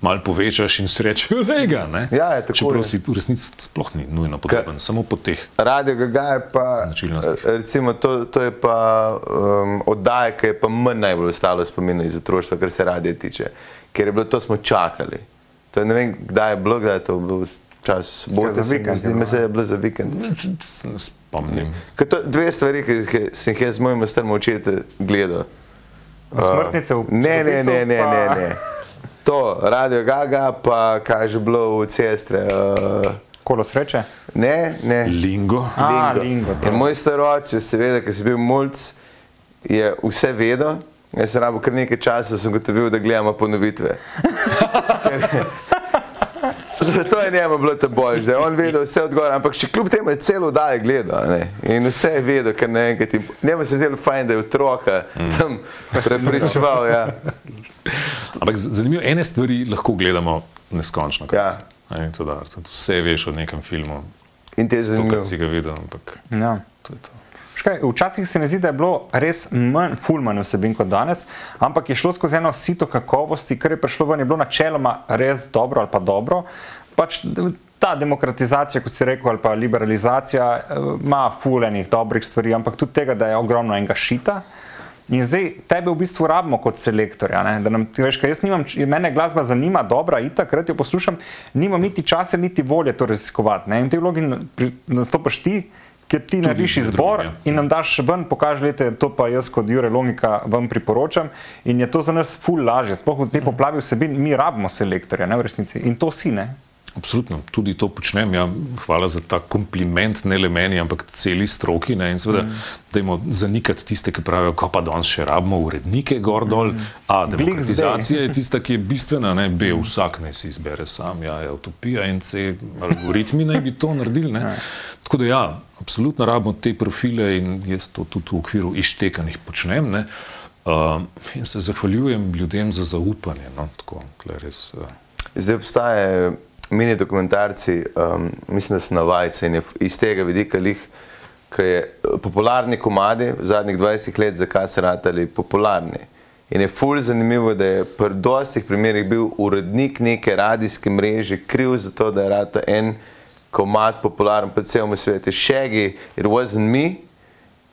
malo povečaš in si rečeš, lega. Ne. Ja, je tako Čeprav je. si v resnici sploh ni nujno podoben, samo po teh. Radio Gaga je pa, Značilnostih. recimo, to, to je pa um, oddaja, ki je pa manj najbolj ostalo spomin iz otroštva, kar se radije tiče. Ker je bilo to, smo čakali. To je, ne vem, kdaj je bilo, kdaj je to bilo. Čas sobote, za vikend zdi, je mi bilo, se je bilo za vikend. Ne spomnim. Ker to dve stvari, ki sem jih jaz z mojim starim očetom gledal. Smrtnice v Ne, ne, ne, ne, ne, pa- ne. To, Radio Gaga, pa kaj je že bilo v cestre. Uh, Kolo sreče. ne, ne. Lingo. A, Lingo, to. In moj staroče, seveda, ki si bil mulj, je vse vedel. Jaz sem rabo kar nekaj časa, sem gotovil, da gledamo ponovitve. Ker- To je njemu bilo te bolj, da je on vedel vse odgovore, ampak še kljub temu je celo daje gledal. Ne? In vse je vedel, ker ne enkrat. Njemu se je zdelo fajn, da je otroka tam prepričeval. Ja. Ampak zanimivo, ene stvari lahko gledamo neskončno. Ja. In to da, tudi vse veš o nekem filmu, In te je to, zanimivo. kar si ga videl, ampak Ja. to je to. Škaj, včasih se mi zdi, da je bilo res manj, ful manj vsebin kot danes, ampak je šlo skozi eno sito kakovosti, kar je prišlo ven, je bilo načeloma res dobro ali pa dobro. Pač ta demokratizacija, kot si rekel, ali pa liberalizacija eh, ima ful enih dobrih stvari, ampak tudi tega, da je ogromno enega šita. In zdaj tebe v bistvu rabimo kot selektorja. Ne? Da nam, ti veš, ker jaz nimam, mene glasba zanima, dobra, itak, takrat jo poslušam, nimam niti časa, niti volje to raziskovati. Ne? In v tej vlogi nastopaš ti, ker ti narediš izbor drugim, ja. in nam daš ven, pokaži, da to pa jaz kot Jure Logika vam priporočam. In je to za nas ful lažje. Sploh v tej poplavi vsebin mi rabimo selektorja, ne v resnici. In to si ne. Absolutno, tudi to počnem. Ja, hvala za ta kompliment, ne le meni, ampak celi stroki. Ne, in seveda, mm. dajmo zanikati tiste, ki pravijo, ko pa danes še rabimo urednike gor dol. A, demokratizacija je tista, ki je bistvena, ne, B, vsak naj si izbere sam, ja, je utopija in C, algoritmi naj bi to naredili. Ne. Tako da ja, absolutno rabimo te profile in jaz to tudi v okviru izštekanih počnem. Ne. Uh, in se zahvaljujem ljudem za zaupanje. No, tako, res, uh, Zdaj obstajajo mini dokumentarci, um, mislim, da se navajajo in je iz tega vidika lih, ki je eh, popularni komadi v zadnjih 20 let, zakaj so ratali popularni. In je fulj zanimivo, da je pri dostih primerih bil urednik neke radijske mreže kriv za to, da je rata en komad popularen po celem svetu. Shaggy, it wasn't me,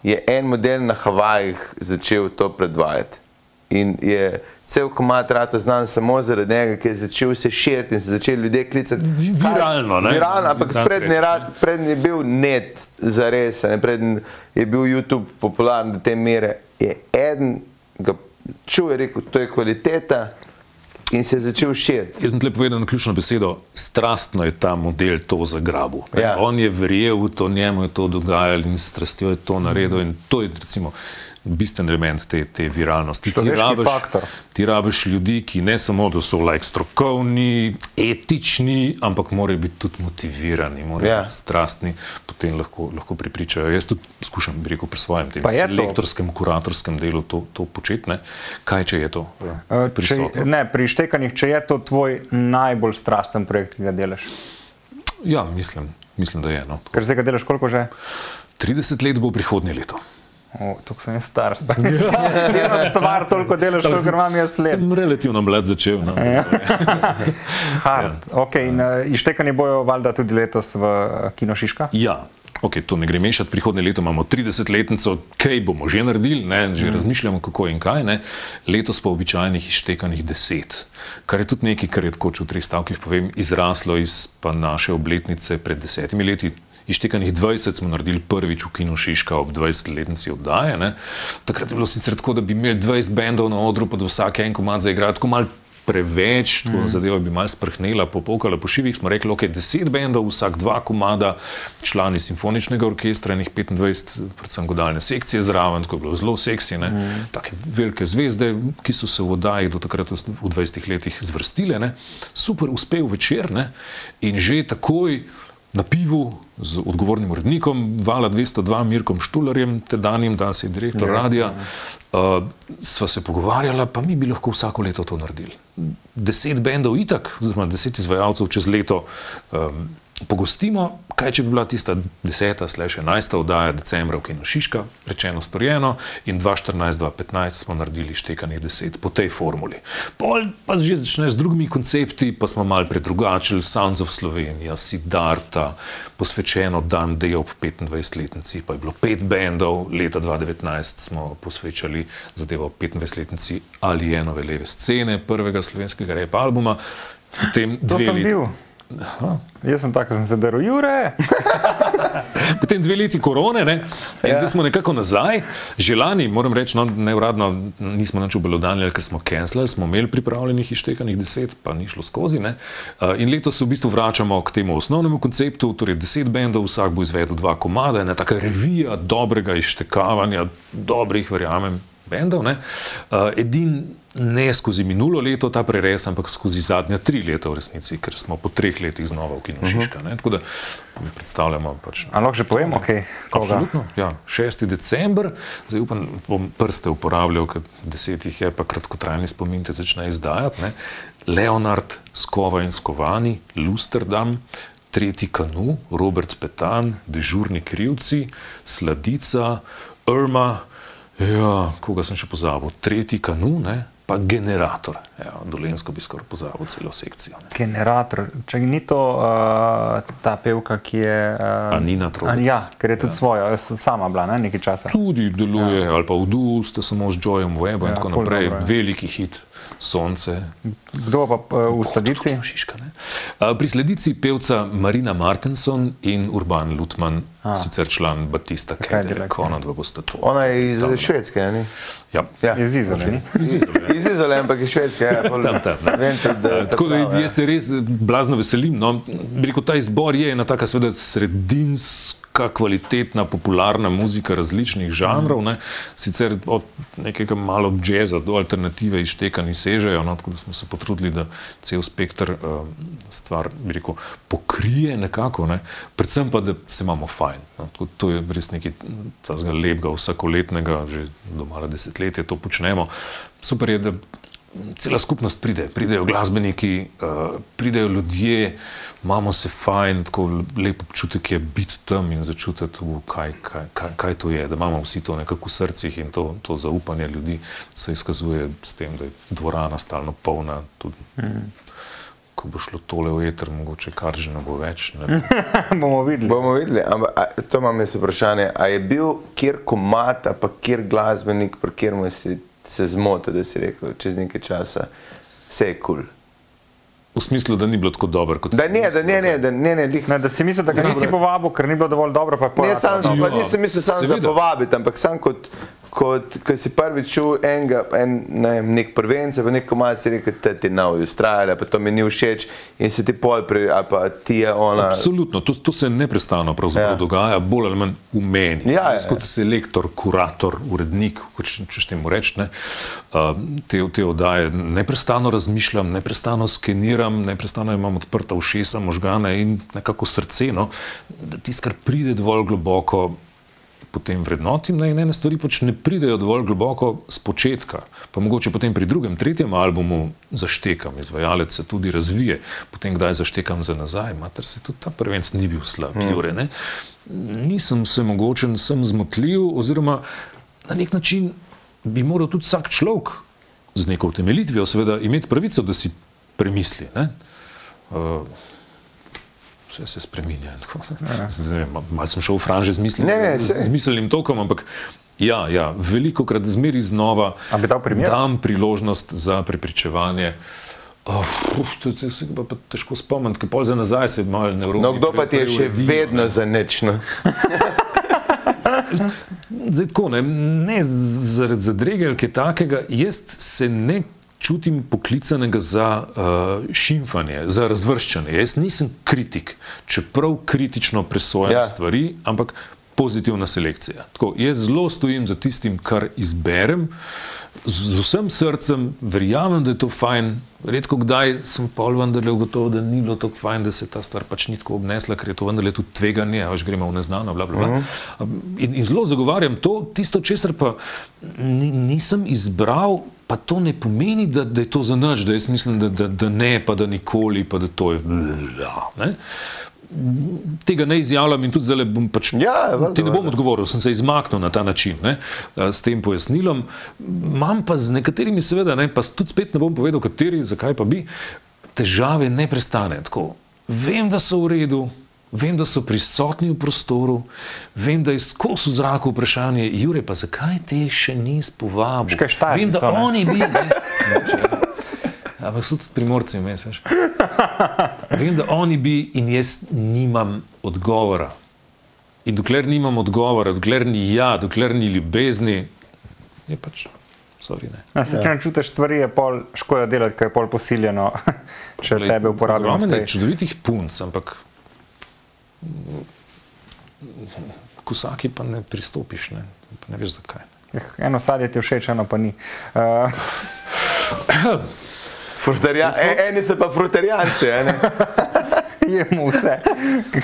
je en model na Havajih začel to predvajati. In je cel komat rato znan samo zaradi njega, ker je začel se širiti in se začeli ljudje klicati. Vi- viralno, ne? Viralno, ampak prednji rad- prednji je bil net za res, ne, prednji je bil YouTube popularen do te mere. Je eden ga čuje, je rekel, to je kvaliteta in se je začel širiti. Jaz sem tle povedal na ključno besedo. Strastno je ta model to zagrabil. Ja. On je verjel v to, njemu je to dogajalo in strastjo je to naredil. In to je recimo bistven element te, te viralnosti. Ti rabiš, faktor. ti rabiš ljudi, ki ne samo, da so like, strokovni, etični, ampak morajo biti tudi motivirani, morajo Ja. biti strastni, potem lahko, lahko pripričajo. Jaz tudi skušam, bi rekel, pri svojem tem je to. selektorskem, kuratorskem delu to, to početi. ne. Kaj če je to eh, Uh, Če, prisotno? ne, pri štekanjih, če je to tvoj najbolj strasten projekt, ki ga delaš. Ja, mislim, mislim, da je. No. Ker zdaj ga delaš koliko že? 30 let bo prihodnje leto. Tukaj sem jaz star. Eno stvar toliko delaš, kot imam jaz let. Sem relativno mlad začel. No. Hard. Okay, in uh, iztekanje bojo valjda tudi letos v uh, Kino Šiška. Ja, ok, to ne gre mešati, prihodnje leto imamo 30-letnico, kaj bomo že naredili, ne, že mm. razmišljamo, kako in kaj. Ne. Letos pa običajnih izštekanih 10, kar je tudi nekaj, kar je tako, če v treh stavkih povem, izraslo iz naše obletnice pred desetimi leti. Ištekanih 20 smo naredili prvič v Kinu Šiška ob 20-letnici oddaje. Ne. Takrat je bilo sicer tako, da bi imeli 20 bendov na odru, pa da vsak en komad zaigra, tako malo preveč, to mm. zadevo bi malo sprhnila, popokala po šivih, smo rekli, ok, 10 bendov, vsak dva komada, člani simfoničnega orkestra, enih 25, predvsem godalne sekcije zraven, tako je bilo zelo seksi, ne, mm. take velike zvezde, ki so se v oddaji do takrat v 20 letih zvrstile, ne, super uspel večer ne, in že takoj na pivu z odgovornim urednikom, Vala 202, Mirkom Štularjem, tedanjim, da se je direktor ja, radia, uh, sva se pogovarjala, pa mi bi lahko vsako leto to naredili. Deset bendov itak, oziroma deset izvajalcev čez leto. Um, pogostimo, kaj če bi bila tista deseta, slejša enajsta oddaja decembra v Kinu Šiška, rečeno storjeno, in 2014-2015 smo naredili štekanje deset po tej formuli. Pol pa že začne z drugimi koncepti, pa smo mal predrugačili Sounds of Slovenija, Sidarta, posvečeno dan D ob 25-letnici, pa je bilo pet bendov, leta 2019 smo posvečali zadevo 25-letnici ali enove leve scene prvega slovenskega rep albuma. Potem dve leti. Aha. Jaz sem tako, da sem se delal, Jure. Potem dve leti korone, ne? ja. zdaj smo nekako nazaj. Že lani, moram reči, no, neuradno nismo nič obelodanili, ker smo cancelali, smo imeli pripravljenih izštekanih deset, pa ni šlo skozi. Ne? In letos se v bistvu vračamo k temu osnovnemu konceptu, torej deset bendov, vsak bo izvedel dva komada, ena taka revija dobrega izštekavanja, dobrih, verjamem, bendov. Edin ne skozi minulo leto ta preres, ampak skozi zadnja tri leta v resnici, ker smo po treh letih znova v Kinošiška. Uh -huh. Tako da mi predstavljamo. Pač, Ali lahko že povemo, kaj je to? Absolutno. Ja. 6. december, zdaj upam, bom prste uporabljal, ker desetih je pa kratkotrajni spomin, te začne izdajati. Ne? Leonard, Skova in Skovani, Lusterdam. Tretji kanu, Robert Petan, dežurni krivci, sladica, Irma, ja, koga sem še pozabil, tretji kanu, ne? Pa generator. Ja, Dolensko bi skoraj pozabil celo sekcijo. Ne. Generator, če ni to uh, ta pevka, ki je. Uh, Anina Trojan. Ja, ker je tudi ja. svoja, sama bila ne, nekaj časa. Tudi deluje, ja. ali pa v Duhu, ste samo z Joyom Webom ja, in tako naprej. Dobro, Veliki hit. Sonce. Kdo pa uh, v sledici? Pri sledici pevca Marina Martenson in Urban Lutman, A. sicer član Batista Kedele, ona dva bosta to. Ona je iz Švedske, ne? Ja. Ja. Iz Izole. Iz Izole, ampak iz Švedske. Ja, tam, tam, Vem, tudi, da, tako da ja. jaz se res blazno veselim. No, rekel, ta izbor je ena taka sredinska neka kvalitetna, popularna muzika različnih žanrov, ne? sicer od nekega malo jazza do alternative iztekani sežejo, no? tako da smo se potrudili, da cel spektr uh, stvar rekel, pokrije nekako, ne? predvsem pa, da se imamo fajn. No? To je res nekaj lepega, vsakoletnega, že do mala desetletja to počnemo. Super je, da cela skupnost pride, pridejo glasbeniki, uh, pridejo ljudje, imamo se fajn, tako lepo občutek je biti tam in začutiti, kaj, kaj, kaj, kaj to je, da imamo vsi to nekako v srcih in to, to zaupanje ljudi se izkazuje s tem, da je dvorana stalno polna. Tudi, mm. Ko bo šlo tole v eter, mogoče kar že ne bo več. Ne bomo videli. Bomo videli, ampak a, to imam jaz vprašanje. A je bil kjer komata, pa kjer glasbenik, pa kjer mu si se zmotil, da si rekel, čez nekaj časa, vse je kul. Cool. V smislu, da ni bilo tako dobro, kot da ne, da ne, ne, da ne, ne, ne, da si mislil, da ga nisi povabil, ker ni bilo dovolj dobro. Ne, sam, pa nisem mislil samo za povabiti, ampak sam kot kot ko si prvič čutil enega, en, ne, nek prvence, pa neko malo si rekel, da ti nov, ustrajal, pa to mi ni všeč in si ti pol, pri, ali pa ti je ona. Absolutno, to, to se neprestano ja. dogaja, bolj ali manj v meni. Ja, Jaz kot selektor, kurator, urednik, če češ temu reči, ne, te, te oddaje neprestano razmišljam, neprestano skeniram, neprestano imam odprta ušesa, možgane in nekako srce, no, da tisto, kar pride dovolj globoko, potem vrednotim, da ene stvari pač ne pridejo dovolj globoko z začetka. Pa mogoče potem pri drugem, tretjem albumu zaštekam, izvajalec se tudi razvije, potem kdaj zaštekam za nazaj, mater se tudi ta prvenc ni bil slab, mm. jure, ne. Nisem se mogoče, sem zmotljiv, oziroma na nek način bi moral tudi vsak človek z neko utemeljitvijo, seveda, imeti pravico, da si premisli. Ne. Uh, vse se spremenja. Malo sem šel v franže z, misli, Ne, ne, z, z miselnim tokom, ampak ja, ja veliko krat zmeri znova dam priložnost za prepričevanje. Oh, to, to se pa, pa težko spomniti, ker pol za nazaj se malo nevroni. No, kdo pa ti je še vedno za nič? No? Zdaj, tako, ne, ne zaradi zadrege ali kaj takega, jaz se ne čutim poklicanega za uh, šimfanje, za razvrščanje. Jaz nisem kritik, čeprav kritično presojam Ja. stvari, ampak pozitivna selekcija. Tako, jaz zelo stojim za tistim, kar izberem. Z z vsem srcem verjamem, da je to fajn. Redko kdaj sem pa vendarle ugotovil, da ni bilo tako fajn, da se ta stvar pač ni tako obnesla, ker je to vendarle tudi tveganje, a veš gremo v neznano. Bla, bla, bla. Uh -huh. in, in zelo zagovarjam to, tisto, česar pa ni, nisem izbral. Pa to ne pomeni, da, da je to za nič, da jaz mislim, da, da, da ne, pa da nikoli, pa da to je. Ne? Tega ne izjavljam in tudi zdaj bom pač. Ja, valjda, ti ne bom odgovoril, sem se izmaknil na ta način, ne, s tem pojasnilom. Imam pa z nekaterimi, seveda, ne, pa tudi spet ne bom povedal, kateri, zakaj pa bi, težave ne prestane. Tako, vem, da so v redu. Vem, da so prisotni v prostoru, vem, da je skozi v zraku vprašanje, Jure, pa zakaj te še nisi povabil? Štajerci Vem, da so, ne? oni bi. Ne? Ampak so tudi primorci, veš. Vem, da oni bi in jaz nimam odgovora. In dokler nimam odgovora, dokler ni ja, dokler ni ljubezni, je pač, sorry, ne. Ja, se, če ne čutiš stvari, je pol škoda delati, ker je pol posiljeno, če Glej, tebe uporabijo. Je naprej. čudovitih punc, ampak k vsaki pa ne pristopiš, ne, ne veš zakaj. Eh, Eno sadje ti je všeč, eno pa ni. Uh, Frutarja, e, eni so pa frutarijanci. jemo vse,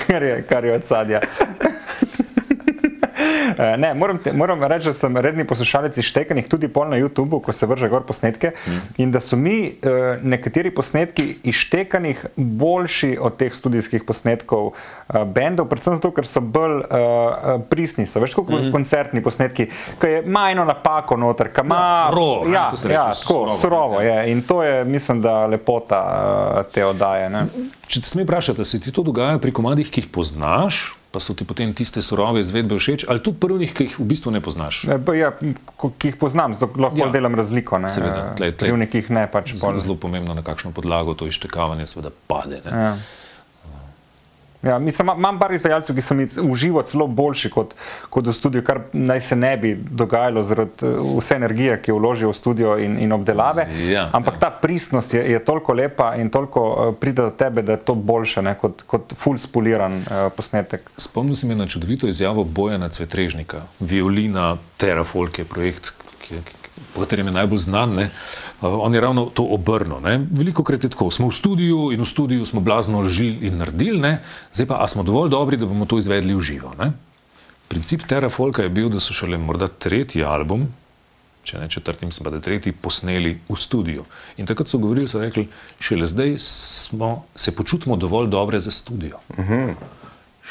kar je, kar je od sadja. Eh, Ne, moram, te, moram reči, da sem redni poslušalec ištekanih tudi pol na YouTubu, ko se vrže gor posnetke. Mm. In da so mi eh, nekateri posnetki ištekanih boljši od teh studijskih posnetkov eh, bendov, predvsem zato, ker so bolj eh, pristni. So več kot mm. koncertni posnetki, ki je majno napako noter, ki ima Ja, ne, ja, ja, tako, surovo, surovo ne. je. In to je, mislim, da lepota eh, te oddaje. Ne? Če te smem vprašati, se ti to dogaja pri komadih, ki jih poznaš, pa so ti potem tiste surove izvedbe všeč, ali tudi prvih, ki jih v bistvu ne poznaš? E, pa Ja, ki jih poznam, zato lahko Ja. delam razliko. Ne? Seveda, tlej- tlej- Pri nekih ne pač. Zelo, pomembno, na kakšno podlago to iztekavanje seveda pade. Ne? Ja. Ja, mislim, ima- imam par izvajalcev, ki so mi v živo celo boljši kot, kot v studiu, kar naj se ne bi dogajalo zaradi eh, vse energije, ki jo vložijo v studio in, in obdelave. Ja, Ampak ja. ta pristnost je, je toliko lepa in toliko uh, pride do tebe, da je to boljše ne, kot, kot full spoliran uh, posnetek. Spomnim se mi na čudovito izjavo Bojana Cvetrežnika, violina Terrafolk je projekt, ki, ki, po katerem je najbolj znan. Ne? Uh, on je ravno to obrnil. Ne? Veliko krat je tako, smo v studiu in v studiu smo blazno žili in naredili, ne? zdaj pa smo dovolj dobri, da bomo to izvedli v živo. Ne? Princip Terrafolka je bil, da so šele morda tretji album, če ne četrti, mislim pa, da tretji, posneli v studiu. In takrat so govorili, so rekli, šele zdaj smo, se počutimo dovolj dobre za studio.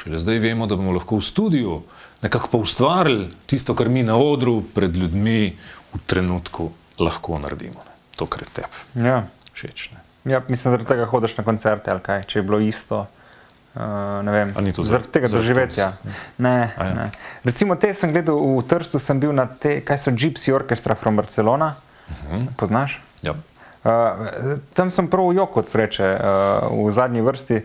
Šele zdaj vemo, da bomo lahko v studiu nekako pa ustvarili tisto, kar mi na odru pred ljudmi v trenutku lahko naredimo. Ne. To, kar je tebi Ja. všeč. Ja, mislim, zaradi tega hodiš na koncerte ali kaj, če je bilo isto. Uh, ne vem, A ni to zaradi tega doživetja. Ne, ja. ne. Recimo, te sem gledal v Trstu, sem bil na te, kaj so Gypsy Orchestra from Barcelona. Uh Mhm. -huh. Poznaš? Ja. Uh, tam sem prav jok od sreče uh, v zadnji vrsti.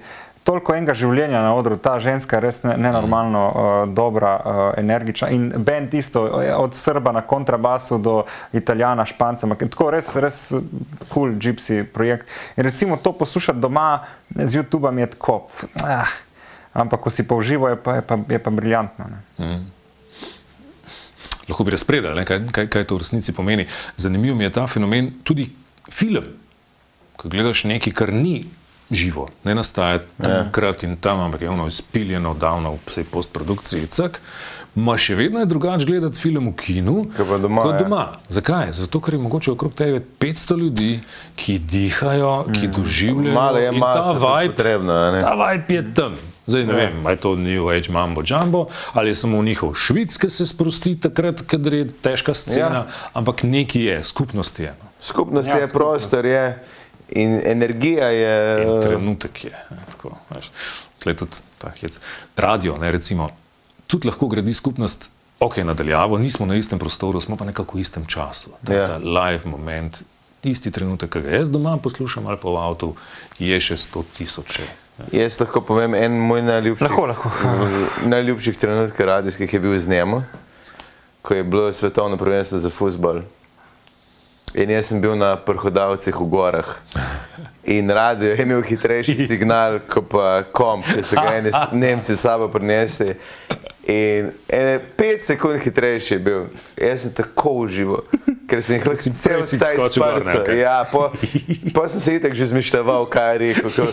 Toliko enega življenja na odru, ta ženska je res ne- nenormalno uh, dobra, uh, energična. In bend isto, eh, od Srba na kontrabasu do Italijana, Španca, tako res, res cool gypsy projekt. In recimo to poslušati doma z YouTubeom je tako. Ah, ampak ko si pa uživo, je pa, je pa, je pa briljantno. Ne? Lahko bi razpredali, kaj, kaj, kaj to v resnici pomeni. Zanimiv mi je ta fenomen, tudi film. Ko gledaš nekaj, kar ni živo, ne nastaja tam krat in tam, ampak je ono izpiljeno, davno v vsej postprodukciji, cak. Ma še vedno je drugače gledati film v kinu Kot doma, kot ja. doma. Zakaj? Zato, ker je mogoče okrog tebe 500 ljudi, ki dihajo, ki doživljajo. Malo je masa ta vibe, potrebno, a ne? ta vibe je tam. Zdaj ne vem, ali je to New Age Mambo Jumbo ali je samo njihov švic, ki se sprosti takrat, kadar je težka scena, Ja. ja. ampak nekaj je, skupnost je. No. Skupnost Ja, je, prostor je In energija je. In trenutek je. Tako. Tle tudi ta hec. Radio, ne, recimo, tudi lahko gradi skupnost, ok, nadaljavo, nismo na istem prostoru, smo pa nekako v istem času. To je Ja. ta live moment, isti trenutek, ki ga jaz doma poslušam ali pa v avtu, je še sto tisoče. Jaz lahko povem en moj najljubših, Lahko, lahko. najljubših trenutkov radijskih je bil z njemu, ko je bilo svetovno prvenstvo za futbol. In jaz sem bil na prhodavcih v gorah. In radio je imel hitrejši signal, kot pa komp, ki so ga eni s- Nemci sabo prinesli. In ene pet sekund hitrejši je bil. Jaz sem tako užival, ker sem jih lahko cel cajt skočil. Ja, po, po sem se itek že zmišljal, kaj je rekel. Ko,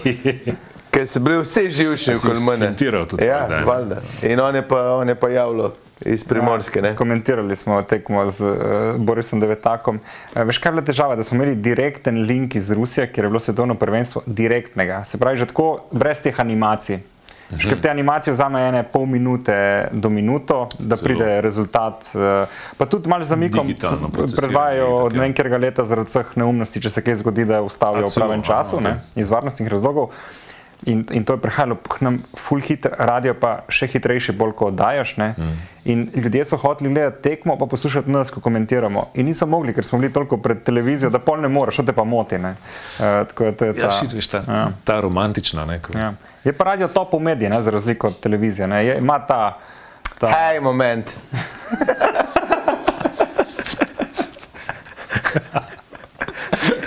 ker so bili vsi živčni A si okoli mene. Ja, valjda. In on je pa, on je pa javljal iz Primorske. Ne? Komentirali smo tekmo z uh, Borisom Devetakom. Uh, veš, kaj je bila težava? Da smo imeli direkten link iz Rusije, kjer je bilo svetovno prvenstvo direktnega. Se pravi, že tako brez teh animacij. Veš, Ker te animacije vzame ene pol minute do minuto, da Zelo. pride rezultat. uh, Pa tudi malo zamikom predvajajo od ja. ne vem katerega leta zaradi vseh neumnosti, če se kaj zgodi, da ustavijo v pravem aha, času, okej. ne, iz varnostnih razlogov. In, in to je prihajalo k nam, full hiter, radio pa še hitrejši, bolj ko oddajaš. Mm. In ljudje so hoteli gledati tekmo, pa poslušati nas, ko komentiramo. In niso mogli, ker smo bili toliko pred televizijo, da pol ne moreš, te pa moti. ne. Uh, to je ta, Ja, šit, veš, ta, Ja. ta romantična. Ne, ko, ja. Je pa radio top v mediji, ne, za razliko od televizije. ne. Je, ima ta, ta Hej, moment.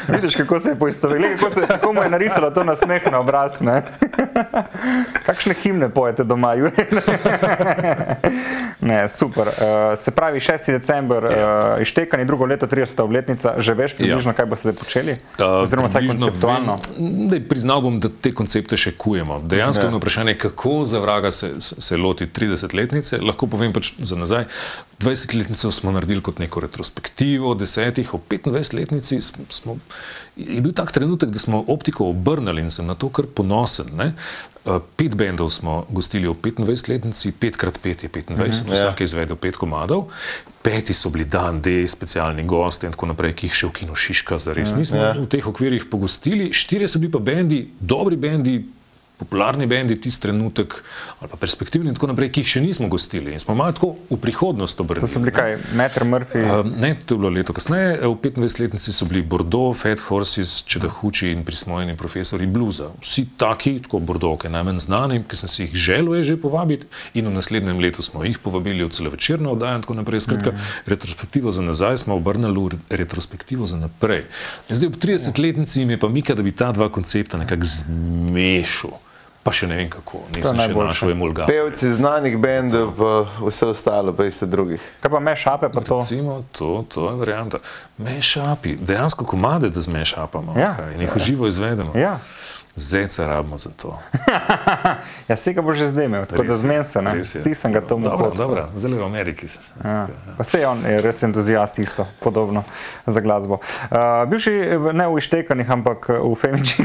Vidiš, kako se je poistovetilo, kako, se- kako mu je narisalo to nasmeh na obraz. ne. Kakšne himne pojete doma, Jure? ne, super. Uh, se pravi, 6. december, uh, ištekanje drugo leto, 30. obletnica, že veš približno, Ja. kaj boste počeli? Uh, Oziroma, vsaj konceptualno. Vem, daj, priznal bom, da te koncepte še kujemo. Dejansko Ja. je ja. vprašanje, kako za vraga se, se loti 30-letnice. Lahko povem pač za nazaj. 20-letnico smo naredili kot neko retrospektivo, desetih, o 25-letnici smo, je bil tak trenutek, da smo optiko obrnili in sem na to kar ponosen. Ne? Uh, Pet bendov smo gostili ob 25-letnici, petkrat pet je 25, mm, ja. vsak je izvedel pet komadov, peti so bili dan D, specialni gosti in tako naprej, ki jih še v Kino Šiška zares nismo Ja. v teh okvirih pogostili. Štirje so bili pa bendi, dobri bendi, popularni bendi, tisti trenutek ali pa perspektivni in tako naprej, ki jih še nismo gostili. In smo malo tako v prihodnost To obrnili. so bili ne. kaj, Metr Murphy. Um, ne, to je bilo leto kasneje. V 25-letnici so bili Bordeaux, Fat Horses, Čedahuči in prismojeni profesori bluza. Vsi taki, tako Bordeauke, najmanj znani, ki sem si jih želel je že povabiti, in v naslednjem letu smo jih povabili v celovečerno oddajo in tako naprej. Skratka, retrospektivo za nazaj smo obrnili v re- retrospektivo za naprej. In zdaj ob 30-letnici mi je pa mika, da bi ta dva koncepta nekako zmešal. Pa še ne vem kako, nisem še najboljše. našel emulga. Pevci znanih bendov, pa vse ostalo, pa iste drugih. Kaj pa me šape, pa to? Recimo, to, to je varianta. Mešapi, dejansko komade, da zmešapamo Ja. in jih uživo izvedemo. Ja. Zeca rabimo za to. Ja, se ga bo že zdaj imel, tako da Res je, zmen se, ne. je. Stisnem ga tomu Dobro, kotu. dobro, zdaj v Ameriki. se- Ja. Pa se on je res entuzijast isto, podobno za glasbo. Uh, bil si ne v Ištekanih, ampak v Femiči.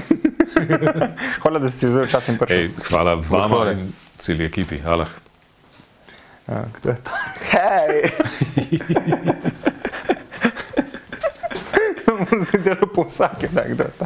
Hvala, da si vzel čas in prišel. Ej, hvala vam in celi ekipi. Hvala. Uh, kdo je to? Hej! Delo po vsake, da kdo je to.